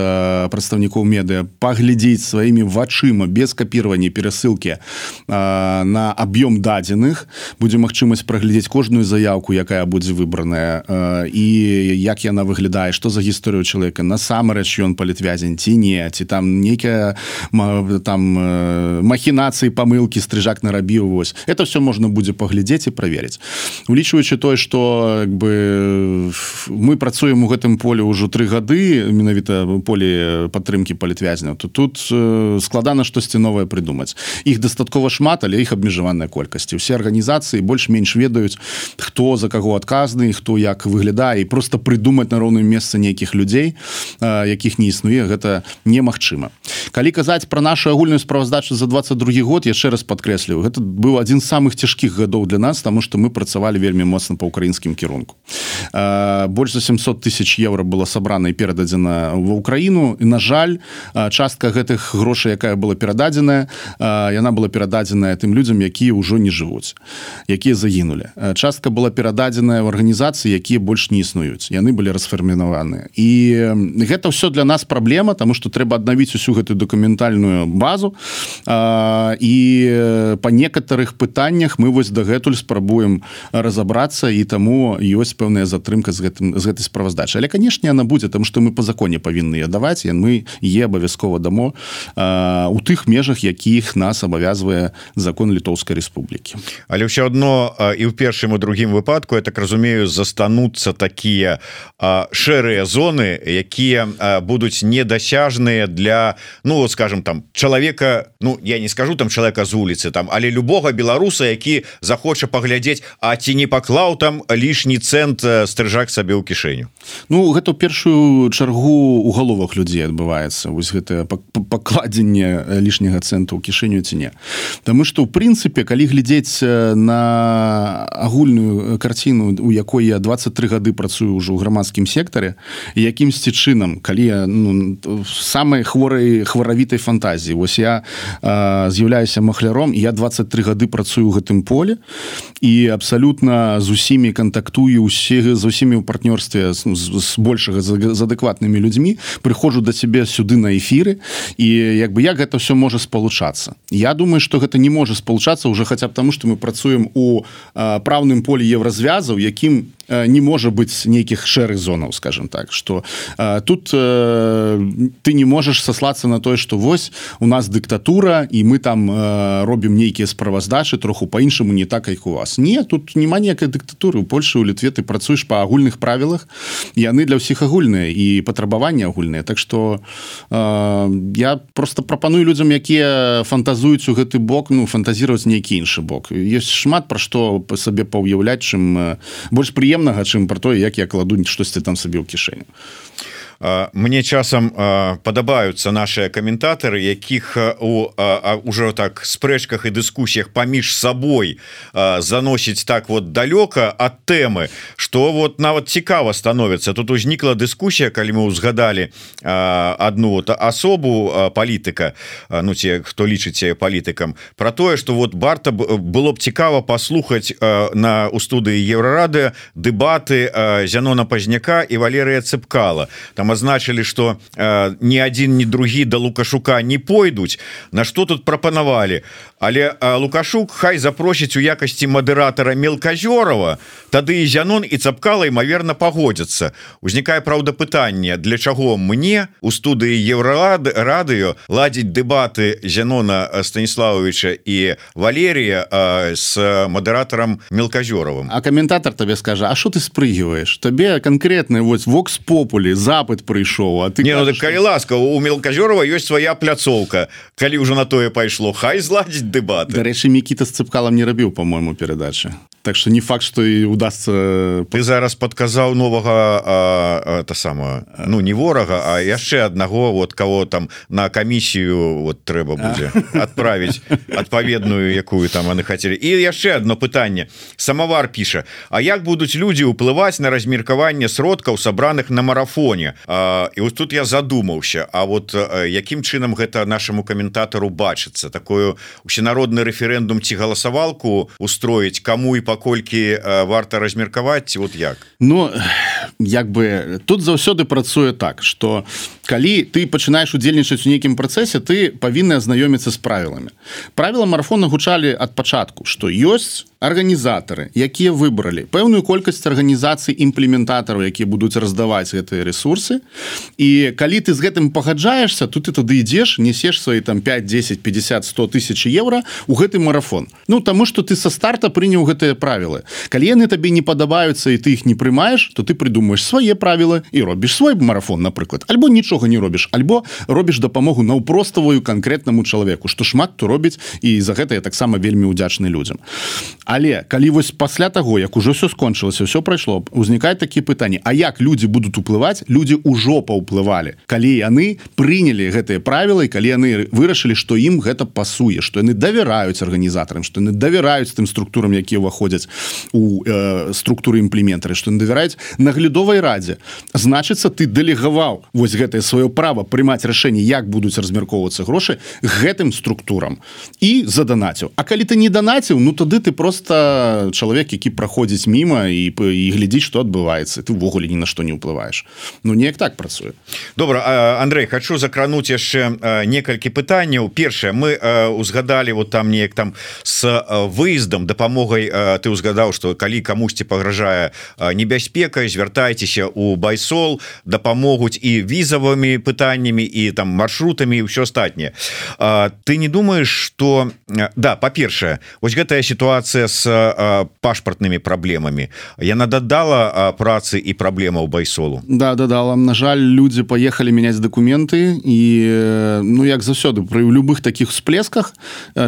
прадстаўнікоў медыа. Паглядзець сваімі вачыма без капіравання перасылкі на аб'ём дадзеных. Будзе магчымасць праглядзець кожную заявку якая будзе выбраная. І як яна выглядае что за гісторыю чалавека насамрэч ён палітвязень ці не ці там нейкая там махінацыі памылки стрыжак нарабіў вось. Это все можна будзе паглядзець і праверыць. Улічваючы тое что бы мы працуем у гэтым поле ўжо тры гады менавіта поле падтрымки палітвязня то тут складана штосьці новое придумаць іх дастаткова шмат але іх абмежаваная колькасці все арганізацыі больш-менш ведаюць хто за каго адказны хто як выглядае і просто придумаць на роўным месцы нейкіх людзей якіх не існуе гэта немагчыма. Калі казаць про нашу агульную справаздачу за 22 год яшчэ раз подкрэсліваю гэта быў один з самых цяжкіх гадоў для нас тому что мы працавалі вельмі моцна по украінскім кірунку. Больш за 700 тысяч евро было сабрана і перададзена в Украіну і на жаль частка гэтых грошай якая была перададзеная яна была перададзеная тым людзям якія ўжо не жывуць якія загінулі. Частка была перададзеная в арганізацыі якія больш не існуюць. Яны былі расфармінаваныя і гэта все для нас праблема тому что трэба аднавіць усю гэтую документальную базу. А, і по некаторых пытаннях мы вось дагэтуль спрабуем разобрацца і таму ёсць пэўная затрымка з гэтым з гэтай справаздачы. Але канешне она будзе там что мы по законе павінны даваць мы е абавязкова дамо у тых межах якіх нас абавязвае закон літоўскай Республікі але ўсё одно і ў першым у другім выпадку я так разумею застануцца такія шэрыя зоны якія будуць недасяжныя для ну вот скажем там чалавека Ну я не скажу там человека з вуліцы там але любого беларуса які захоча паглядзець А ці не паклаў там лішні цэнт стрыжак сабе ў кішэню. Ну гэта першую чаргу у галовах людзей адбываецца. Вось гэта пакладзенне лішняга цэнту ў кішэню ці не. Таму что ў прынцыпе калі глядзець на агульную карціну у якой я 23 гады працую ўжо ў грамадскім сектары якімсьці чынам калі я ну, самай хворай хваравітай фантазіі. Вось я з'яўляюся махляром я 23 гады працую ў гэтым поле і абсалютна з усімі кантактую усе з усімі ў партнёрстве з, з большага з адэкватнымі людзьмі прыходжу да цябе сюды на эфіры і як бы як гэта все можа спалучацца? Я думаю что гэта не можа спалучацца уже хаця б таму что мы працуем у праўным поле еўразвязаў якім не можа быць нейкіх шэрых зонаў скажем так что тут ты не можаш сослацца на тое что вось у нас дыктатура і мы там робім нейкія справаздачы троху по-іншаму не так як у вас не тут няма ніякай дыктатуры у Польшы у літве ты працуеш по агульных правілах яны для ўсіх агульныя і патрабаванні агульныя Так что я просто прапаную людзям якія фантазуюць у гэты бок ну фантазіраваць нейкі іншы бок. Есть шмат пра што по сабе паўяўляць чым больш прыемна прыемнага чым про тое як я кладу штосьці там сабе ў кішэню мне часам падабаюцца наши каментатары якіх у уже так спрэчках і дыскусіях паміж сабой заносіць так вот далёка от тэмы что вот нават цікава становіцца. Тут узнікла дыскусія калі мы узгадали одну вот асобу палітыка Ну ці хто лічыце палітыкам про тое что вот барта было б цікава паслухаць на у студыі еўрарады дэбаты зянона пазняка і валерыя цыпкала. Там азначылі что э, ні один ні другі да лукашука не пойдуць на что тут прапанавалі але лукашук хай запросіць у якасці мадыратора мелказёрова тады і зянон і цапкала імаверна пагодзяцца. Узнікае праўда пытанне для чаго мне у студыі еўралады радыё ладзіць дэбаты зянона станіславовича і валерія э, с мадыратарам мелказёровым а каментатор табе скажа А что ты спрыгиваешь? Табе конкретны вось вокс популі запад прыйшоў А ты не, ну, калі ласка у мелказёрова ёсць свая пляцоўка. Калі ўжо на тое пайшло хай зладзіць дэбат Дарэчы Мікіта з цыпкалам не рабіў по-моему перадачы так что не факт что і удастся ты зараз подказаў новага это самое ну не ворага а яшчэ аднаго вот кого там на камісію вот трэба будзе <laughs> отправить адпаведную якую там они хотели і яшчэ одно пытанне. Самовар піша А як будуць люди уплываць на размеркаванне сродкаў сабраных на марафоне? А, і вот тут я задумаўся А вот якім чынам гэта нашаму каментатару бачыцца? Такую усенародны рэферэндум ці галасавалку устроіць кому і паколькі варта размеркаваць вот як? Ну як бы тут заўсёды працуе так что калі ты пачынаешь удзельнічаць у нейкім працэсе ты павінны азнаёміцца з правіламі. Правіла марафона гучалі ад пачатку что ёсць арганізатары якія выбралі пэўную колькасць арганізацый імплементатараў якія будуць раздаваць гэтыя ресурсы і калі ты з гэтым пагаджаешься тут ты тады ідзеш несеш свои там 5 10 50 100 тысяч евро у гэты марафон. Ну таму что ты со старта прыняў гэтыя правілы. Калі яны табе не падабаюцца і ты их не прымаешь то ты придумаешь свае правілы і робіш свой марафон напрыклад. Альбо нічога не робіш альбо робіш дапамогу наўпроставую конкретнаму чалавеку что шмат то робіць і за гэта я таксама вельмі удзячны людзям. а але калі вось пасля таго як ужо все скончылася все прайшло узнікае такі пытанні А як люди будут уплываць люди ўжо паўплывалі. Калі яны прынялі гэтыя правілы калі яны вырашылі что ім гэта пасуе что яны давяраюць арганізатарам что яны давяраюць тым структурам якія ўваходзяць у э, структуры імплементары что давяраюць наглядовай радзе. Значыцца ты дэлегаваў вось гэтае сваё право прымаць рашэнне як будуць размяркоўвацца грошы гэтым структурам. І заданаціў А калі ты не данаціў ну тады ты просто просто чалавек які праходзіць міма і і глядзіць что адбываецца ты увогуле ні на што не ўплываеш. Ну неяк так працуе. Добра Андрей хочу закрануць яшчэ некалькі пытанняў. Першае мы узгадалі вот там неяк там с выездам дапамогай ты узгадаў что калі камусьці пагражае небяспека звяртайцеся у байсол дапамогуць і візавымі пытаннямі і там маршрутамі ўсё астатняе. Ты не думаешь что да па-першае вось гэтая сітуацыя с пашпартнымі праблемамі яна дадала працы і праблемаў байсолу. Да дадала на жаль люди поехали менять документы і ну як заўсёды пры любых таких всплесках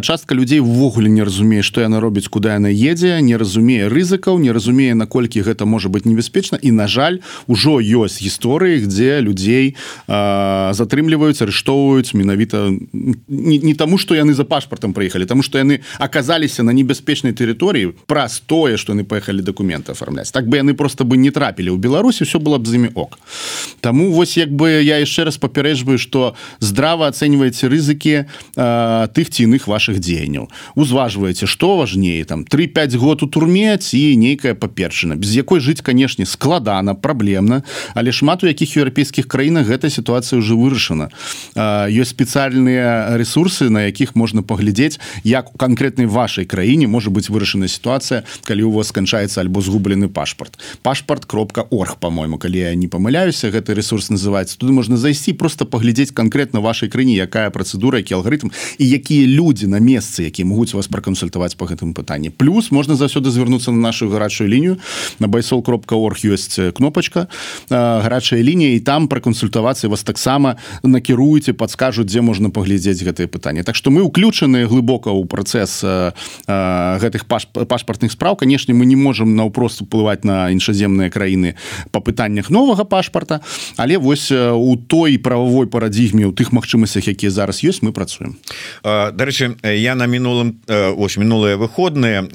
частка людзей ввогуле не разумее что яна робіць куда яна едзе не разумее рызыкаў не разумее наколькі гэта можа быть небяспечна і на жаль ужо ёсць гісторыі где людзей затрымліваюць арыштоўваюць менавіта не, не таму что яны за пашпартам прыехалі тому что яны оказаліся на небяспечнай тэрыторыі тэрыторыі праз тое что яны паехалі документы оформляць так бы яны просто бы не трапілі ў Беларусі все было б з імі ок. Таму вось як бы я яшчэ раз папярэджваю что здрава ацэньваеце рызыкі э, тых ці іных ваших дзеянняў. Узважваеце что важнее там 3-5 год у турме ці нейкая паперчына без якой жыць канешне складана праблемна але шмат у якіх еўрапейскіх краінах гэта сітуацыя уже вырашана. Э, ёсць спецыяльныя ресурсы на якіх можна паглядзець як у конкретнай вашай краіне может быть вырашана вырашана сітуацыя калі у вас сканчаецца альбо згублены пашпарт. Пашпарт кропка орг по-моему калі я не памыляюся гэты ресурс называется туды можна зайсці просто паглядзець конкретно вашай крыні якая працэдура які алгарытм і якія людзі на месцы якія могуць вас пракансультаваць по гэтым пытанні. Плюс можна заўсёды звярнуцца на нашу гарачую лінію. На байсол кропка орг ёсць кнопачка гарачая лінія і там пракансультавацца вас таксама накіруеце подскажуць дзе можна паглядзець гэтые пытанні. Так что мы уключаныя глыбока ў працэс гэтых пашпартных спраў. Канешне мы не можем наўпрост уплываць на іншаземныя краіны по пытаннях новага пашпарта але вось у той правовой парадзігме у тых магчымасцях якія зараз ёсць мы працуем. Дарэчы я на мінулым ось мінулыя выходныя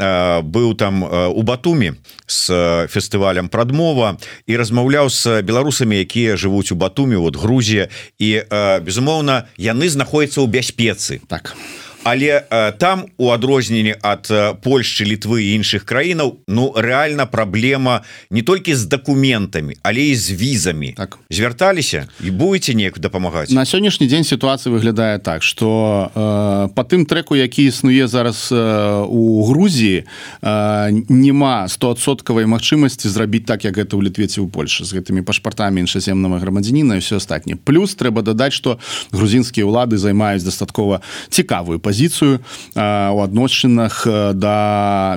быў там у батуме с фестывалем прадмова і размаўляў з беларусамі якія жывуць у батуме вот Грузія. І безумоўна яны знаходзяцца ў бяспецы. Так. а але э, там у адрозненні ад э, Польшчы літвы і іншых краінаў Ну реально праблема не толькі з дакументамі але і з візамі. Так. Звярталіся і будете неяк дапамагаць? На сённяшні дзень сітуацыя выглядае так что э, по тым треку які існуе зараз э, у Грузіі э, няма стосоткавай магчымасці зрабіць так як гэта ў літвеце ў Польше з гэтымі пашпартамі іншаземнага грамадзяніна все астатніе плюс трэба дадаць что грузінскія ўлады займаюць дастаткова цікавую па пазіцыю у адносінах да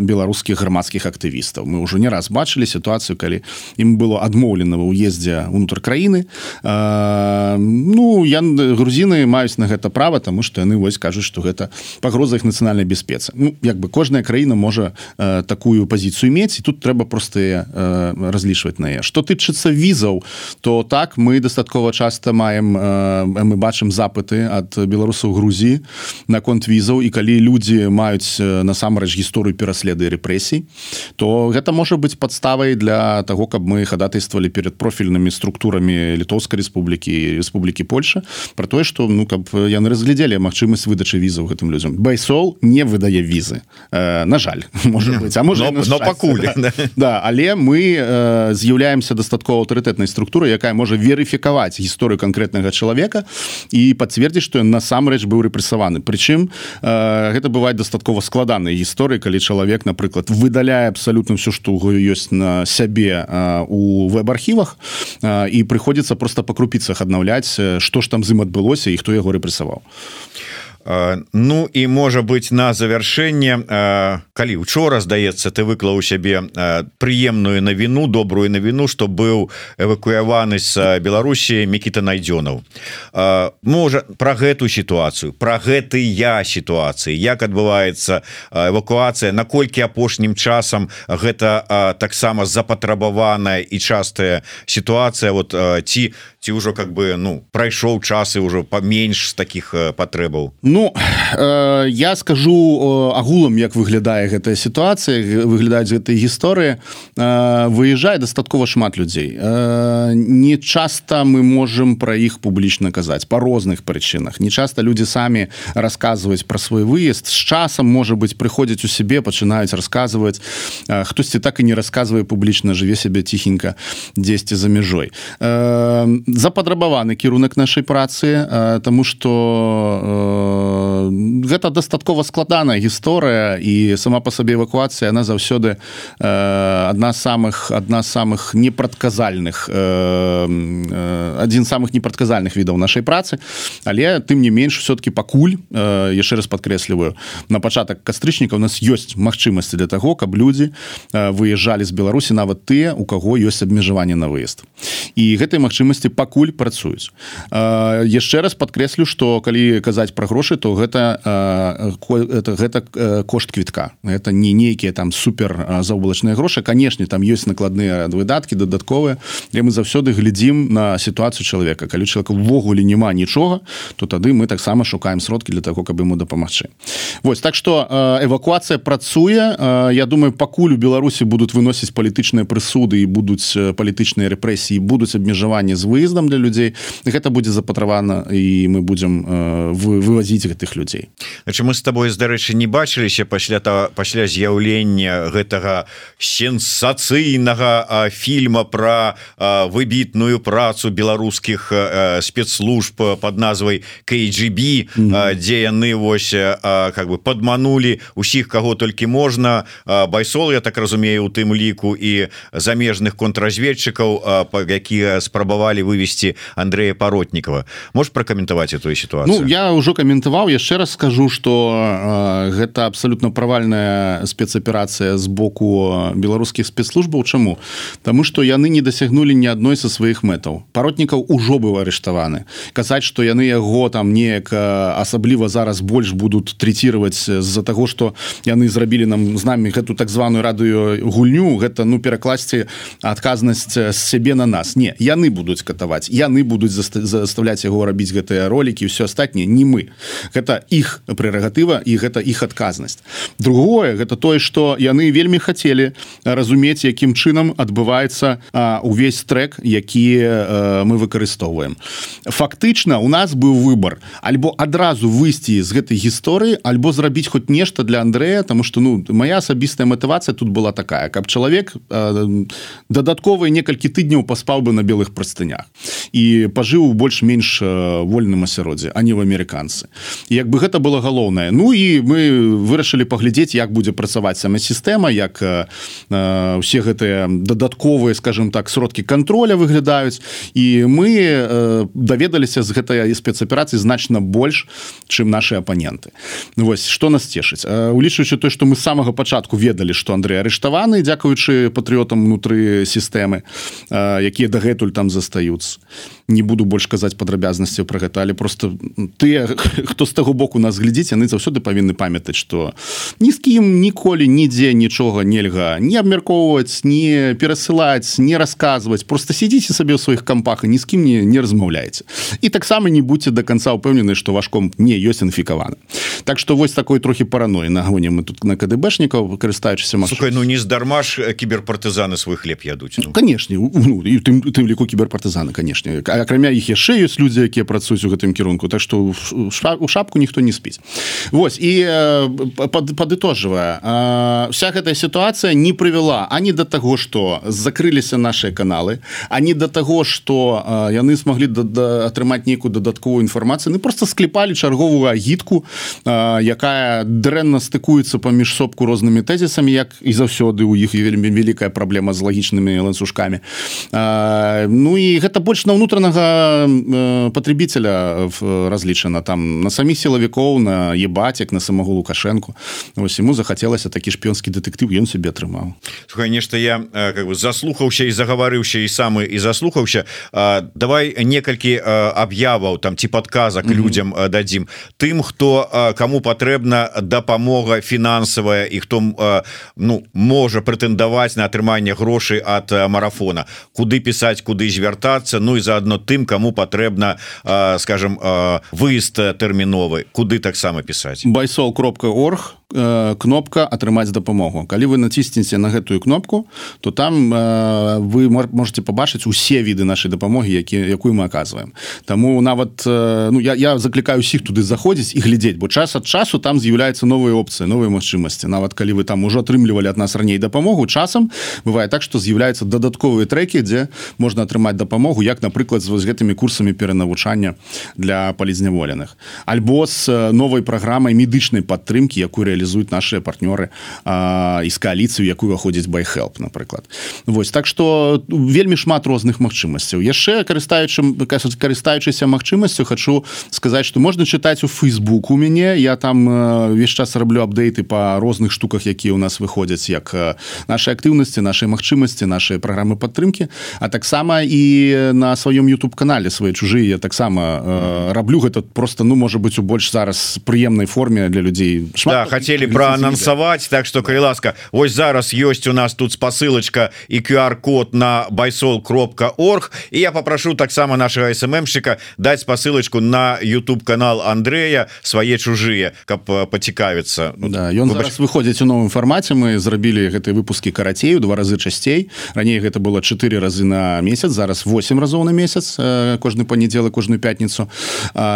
беларускіх грамадскіх актывістаў мы ўжо не раз бачылі сітуацыю калі ім было адмоўлена ва ўездзе унутр краіны. Ну я грузіны маюць на гэта права тому что яны вось кажуць что гэта пагроза іх нацыянальнай бяспецы. Ну як бы кожная краіна можа такую пазіцыю мець і тут трэба простыя разлічваць на яе. Что тычыцца візаў то так мы дастаткова часто маем мы бачым запыты ад беларусаў Грузіі. Наконт візаў і калі людзі маюць насамрэч гісторыю пераследы рэпрэсій то гэта можа быць падставай для того каб мы хадатайствовали перед профільнымі структурамі літоўскай Республікі Республікі Польша про тое что ну каб яны разглядзелі магчымасць выдачы візаў гэтым людзям. Байсол не выдае візы. Э, на жаль <laughs> может быть а можа но, но пакуль да. <laughs> да але мы э, з'яўляемся дастаткова аўтарытэтнай структуры якая можа верыфікаваць гісторыю конкретнага чалавека і пацвердзіць што ён насамрэч быў рэпрэсаваны. Прычым э, гэта бывает дастаткова складанай гісторыі калі чалавек напрыклад выдаляе абсалютна все што ў ёсць на сябе э, у веб-архівах э, і прыходзіцца просто па крупіцах аднаўляць што ж там з ім адбылося і хто яго рэпрэсаваў Ну і можа быть на завяршэнне калі учора здаецца ты выклаў у сябе прыемную навіну добрую навіну что быў эвакуяваны з Беларусі Мекіта найдзёнаў. Можа про гэту сітуацыю про гэты я сітуацыі як адбываецца эвакуацыя наколькі апошнім часам гэта таксама запатрабаваная і частая сітуацыя вот ці ці ўжо как бы ну прайшоў час і ўжо паменш з таких патрэбаў Ну э, я скажу э, агулам як выглядае гэтая сітуацыя выглядаюць гэтай гісторыі. Э, выязджае дастаткова шмат людзей. Э, не часто мы можем про іх публічна казаць по розных прычынах. Не часто люди самі расказваюць про свой выезд. З часам можа быть прыходзяць у сябе пачынаюць расказваць. Э, хтосьці так і не расказвае публічна жыве сябе ціхенька дзесьці за мяжой. Э, запатрабаваны кірунак нашай працы тому что гэта дастаткова складаная гісторыя і сама по сабе эвакуацыя она заўсёды адна з самых адна самых непрадказальных адзін з самых непрадказальных відаў нашай працы. Але тым не менш все-таки пакуль яшчэ раз подкрэсліваю на пачатак кастрычніка у нас ёсць магчымасці для таго каб людзі выязджалі з беларусі нават тыя у каго ёсць абмежаванне на выезд. І гэтай магчымасці па пакуль працуюць. Яшчэ раз подкрэслю что калі казаць про грошы то гэта это гэта кошт квітка. Это не нейкія там супер заоблачныя грошы. Канешне там ёсць накладныя выдаткі дадатковыя і мы заўсёды глядзім на сітуацыю чалавека. Калі чалавека увогуле няма нічога то тады мы таксама шукаем сродкі для того каб ему дапамагчы. Вось так что эвакуацыя працуе. Я думаю пакуль у беларусі будуць выносіць палітычныя прысуды і будуць палітычныя рэпрэсіі будуць абмежаванні з выездам для людзей гэта будзе запатравана і мы будзем э, вывозіць гэтых людзей. Значит, мы с тобой здарэчы не бачыліся пасля то пасля з'яўлення гэтага сенсацыйнага фільма про выбітную працу беларускіх спецслужб под назвай KGB mm -hmm. дзе яны вось как бы подманули усіх кого толькі можна. Байсол я так разумею у тым ліку і замежных контрразведчыкаў якія спрабавалі вывести Андрея поротникова можешь прокомментовать эту ситуацию ну, я уже каментаваў яшчэ раз скажу что э, гэта абсолютно провальная спецаперация з боку беларускіх спецслужбаў. Чаму? Тому что яны не дасягнули ни адной со сваіх мэтаў. Паротнікаў ужо быў арыштаваны. Казаць что яны яго там неяк асабліва зараз больш будут третировать з-за того что яны зрабілі нам з нами гэту так званую радыё гульню гэта ну перакласці адказнасць з сябе на нас. Не яны будуць катаваць яны будуць заставляць яго рабіць гэтыя ролики все астатніе не мы гэта іх прерагатыва і гэта іх адказнасць. Другое гэта тое что яны вельмі хотели разумець якім чынам адбываецца увесь трек які мы выкарыстоўваем. Фактычна у нас быў выбор альбо адразу выйсці з гэтай гісторыі альбо зрабіць хоть нешта для Андрэя тому что ну моя асабістая матывацыя тут была такая каб чалавек дадатковыя некалькі тыдняў паспаў бы на белых прастынях і пажыў больш-менш вольным асяроддзе а не в амерыканцы як бы гэта было галоўнае. Ну і мы вырашылі паглядзець як будзе працаваць сама сістэма як э, усе гэтыя дадатковыя скажем так сродкі контроля выглядаюць. І мы э, даведаліся з гэтай спецаперацыі значна больш чым наши апаненты. Ну, вось что нас цешыць? Улічваючы то что мы самага пачатку ведалі что Андрей арыштаваны дзякуючы патрыотам унутры сістэмы якія дагэтуль там застаюцца. Не буду больш казаць падрабязнасцю про гэта але просто ты хто з таго боку нас глядзіць яны заўсёды павінны памятаць что ні з кім ніколі нідзе нічога нельга не абмяркоўваць не перасылаць не расказваць. Просто сидзіце сабе ў сваіх кампах і ні з кім не не размаўляеце і таксама не будьце до конца упэўнены что вашком не ёсць інфікаваны. Так что вось такой трохі параной нагоне мы тут на кДбшнікаў карыстаючыся Слухай, ну не здарма ж кіберпартызаны свой хлеб ядуць ну. канешне ну, тым, тым ліку кіберпартызаны канешне. Акрамя іх яшчэ ёсць людзі якія працуюць у гэтым кірунку. Так что у шапку ніхто не спіць. Вось і пад, падытожвая вся гэтая сітуацыя не прывяла ані да таго что закрыліся наши каналы ані да таго что яны да, атрымаць нейкую дадатковую інфармацыю. Ну просто склепалі чарговую агітку якая дрэнна стыкуецца паміж сопку рознымі тэзісамі як і заўсёды у іх вельмі вялікая праблема з лагічнымі ланцужкамі. Ну і гэта больш на ўнутранага патребіцеля разлічана там на саміх сілавікоў на ебацік на самого лукашенко. Вось ему захацелася такі шпіёнскі дэтэктыў ён себе атрымаў нешта я как бы заслухаўся і загаварыўся і самы і заслухаўся давай некалькі аб'яваў там ці подказак mm -hmm. людям дадзім тым хто кому патрэбна дапамога фінансавая і хто ну можа прэтэндаваць на атрыманне грошай от марафона. Куды пісаць куды звяртацца Ну і заодно тым кому патрэбна скажем выезд тэрміновы куды таксама пісаць байсол кропка орг Э, кнопка атрымаць дапамогу калі вы націснеце на гэтую кнопку то там э, вы можете побачыць усе віды нашай дапамогі які якую мы оказываем Таму нават э, ну я, я заклікаю усіх туды заходзіць і глядзець бо час ад часу там з'яўляецца новыя опцыі новыя магчымасці. Нават калі вы там ужо атрымлівалі ад нас раней дапамогу часам бывае так что з'яўляецца дадатковыя трекі дзе можна атрымаць дапамогу як напрыклад з вось гэтымі курсамі перанавучання для палізняволеных альбо з новай праграмай медычнай падтрымки якую реалізуюць наши партнёры і з коаліцыю якую выходзіць байхелп напрыклад Вось так что вельмі шмат розных магчымасцяў. Яшчэ карыстаючым карыстаючыся магчымасцю хочу сказаць что можна чытаць у фейсбук у мяне. Я там весь час раблю апдейты по розных штуках якія у нас выходзяць як наши актыўнасці нашай магчымасці нашай праграмы падтрымки а таксама і на сваём YouTube канале свои чужыя таксама раблю гэта просто ну можа быть у больш зараз прыемнай форме для людзей шмат да, хотели проанансаваць так что калі ласка ось зараз есть у нас тут спасылочка и QR-код на байсол кропка орг. И я попрошу таксама нашего сммщика дать спасылочку на YouTube канал Андрея свае чужие каб поцікавіцца ну, да, ён Выбач... выходзіць у новым фармаце мы зрабілі гэтые выпуски карацею два разы часцей раней гэта было четыре разы на месяц зараз 8 разоў на месяц кожны панядзелы кожную пятніцу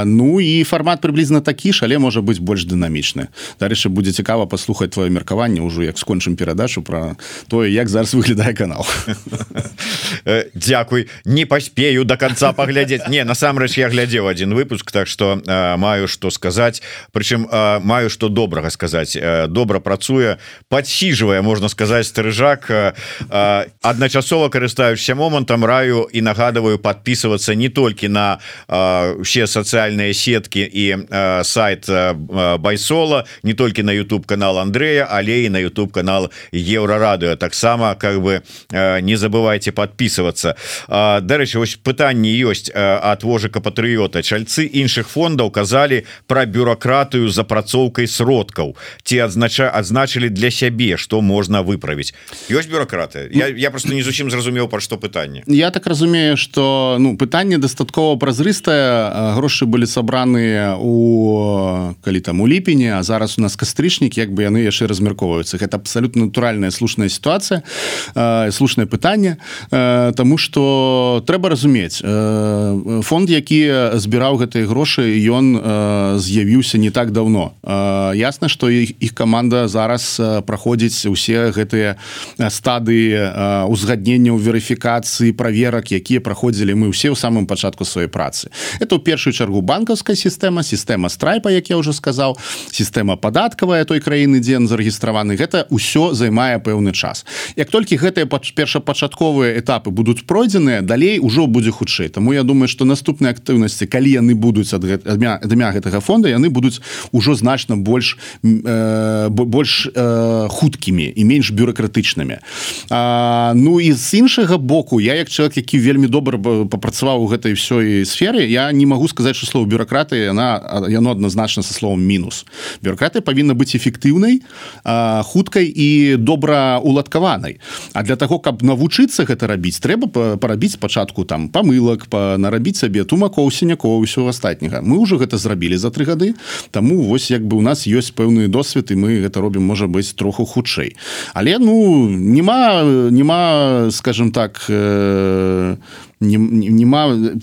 Ну і фармат приблізна такі ж але можа быть больш дынамічны. Дарэчы будзе цікава паслухаць твоё меркаванне ўжо як скончым перадачу про тое як зараз выглядае канал. Э, Дякуй не паспею до конца паглядзець. Не насамрэч я глядзеў один выпуск так что э, маю что сказаць. Прычым э, маю что добрага сказаць. Добра працуе подсіжвае можна сказаць старыжак адначасова карыстаючся момантам раю і нагадываю подписываться не толькі на все сацыяльныя сетки і сайт байсола не толькі на YouTube канал Андрея але и на YouTube канал еврорадыо таксама как бы э, не забывайте подписываться. Дарэчы вось пытанне ёсць от вожыка патрыота чальцы іншых фондаў казалі про бюрократыю запрацоўкай сродкаў ці адзнача адзначылі для сябе что можна выправіць ёсць бюрократы? Я, я просто не зусім зразумеў про что пытанне я так разумею что ну пытанне дастаткова празрыстае грошы былі сабраныя у калі там у ліпені а зараз у нас кастрычнік як бы яны яшчэ размяркоўваюцца. Гэта абсалютна натуральная слушная сітуацыя слушнае пытанне Таму что трэба разумець фонд які збіраў гэтыя грошы ён з'явіўся не так давно ясна что іх команда зараз праходзіць усе гэтыя стадыі узгаднення ў верыфікацыі праверак якія праходзілі мы ўсе ў самым пачатку сваёй працы. Это ў першую чаргу банкаўская сістэма сістэма страйпа як я уже сказаў сістэма падаткавая той краіны дзе зарэгістраваны. Гэта ўсё займае пэўны час. Як толькі гэтыя першапачатковыя этапы будуць пройдзеныя далей ужо будзе хутчэй. Таму я думаю что наступныя актыўнасці калі яны будуць ад дня гэтага фонда яны будуць ужо значна больш э, больш э, хуткімі і менш бюрократычнымі Ну і з іншага боку я як чалавек які вельмі добра папрацаваў у гэтай ўсёй сферы я не могу сказаць что слово бюрократыі яна яно адназначна со словом мінус бюрократыя павінна быць эфектыўнай хуткай і добра уладкаванай А для того каб навучыцца гэта рабіць трэба парабіць спачатку там памылак па нарабіць сабе тумакоў сінякоў усё астатняга. Мы уже гэта зрабілі за тры гады Таму вось як бы у нас ёсць пэўны досвед і мы гэта робім можа быць троху хутчэй. Але ну нема нема скажем так э, нема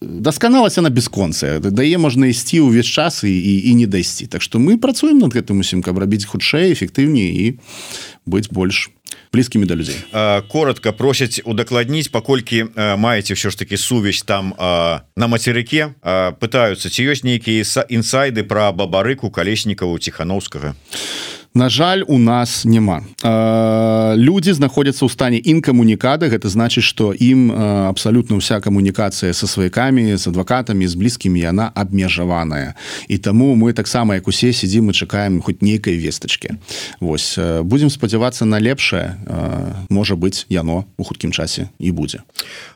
дасканалася на бесконцыя дае можна ісці ўвесь час і, і, і не дайсці Так што мы працуем над гэтым усім каб рабіць хутчэй эфектыўней і быць больш блізкімі да людзей коротко просяць удакладніць паколькі маеце ўсё ж таки сувязь там на мацерыке пытаюцца ці ёсць нейкія інсайды пра бабарыку калеснікаву ціхановскага На жаль у нас няма. Люди знаходзяцца ў стане інкамунікада. Гэта значыць что ім абсалютна ўся камунікацыя со сваякамі з адвакатамі з блізкімі яна абмежаваная. І таму мы таксама як усе сидзім мы чакаем хоть нейкай вестачки Вось будем спадзявацца на лепшае. Можа быть яно у хуткім часе і будзе.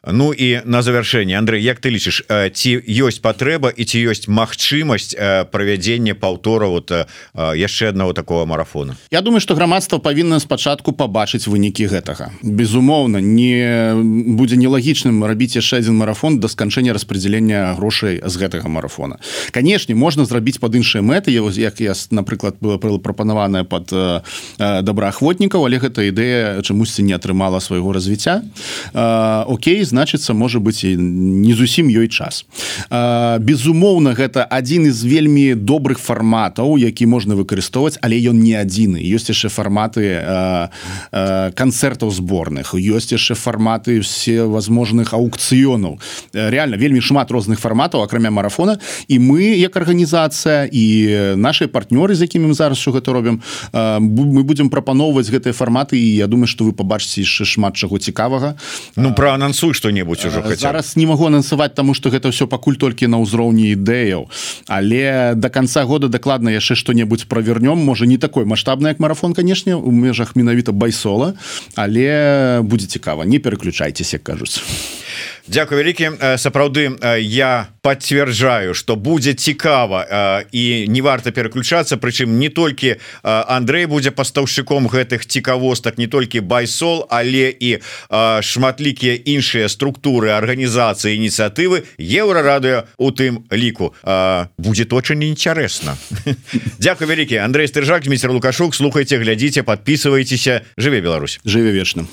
Ну і на завяршэнне Андрей Як ты лічыш ці ёсць патрэба і ці ёсць магчымасць правядзення паўтора вот яшчэ аднаго такого марафона марафона. Я думаю что грамадства павінна спачатку побачыць вынікі гэтага. Безумоўна не будзе нелагічным рабіць яшчэ один марафон до сканчэння распределення грошай з гэтага марафона. Канешне можна зрабіць под іншыя мэты як я напрыклад было прапанаваная под э, добраахвотнікаў але гэта ідэя чамусьці не атрымала свайго развіцця. Окей значится можа быть і не зусім ёй час. Безумоўна гэта один из вельмі добрых фарматаў які можна выкарыстоўваць але ён не адзіны ёсць яшчэ фарматы э, э, канцэртаў зборных ёсць яшчэ фарматы все возможных аукцыёнаў реально вельмі шмат розных фарматаў акрамя марафона. І мы як арганізацыя і наши партнёры з якімі мы зараз що гэта робім э, мы будемм прапаноўваць гэтыя фарматы і я думаю что вы побачыце яшчэ шмат чаго цікавага. Ну проанансуй что-небудзь ужо зараз не могу анансаваць тому что гэта все пакуль толькі на ўзроўні ідэяў але до конца года дакладна яшчэ что-небудзь правернём можа не такой масштабны як марафон канешне у межах менавіта байсола. Але будзе цікава не переключайтесь кажуць Дякую вялікі сапраўды я подцвярджаю что будзе цікава і не варта переключацца прычым не толькі Андрей будзе пастаўшчыком гэтых цікавостак не толькі байсол але і шматлікія іншыя структуры арганізацыі ініцыятывы. Еўрарадыо у тым ліку. Будет очень интересно <laughs> Дякую вялікі Андрей стыржак міцер лукашук. Слухайте глядзіце подписывайтеся жыве Беларусь. Жыве вечным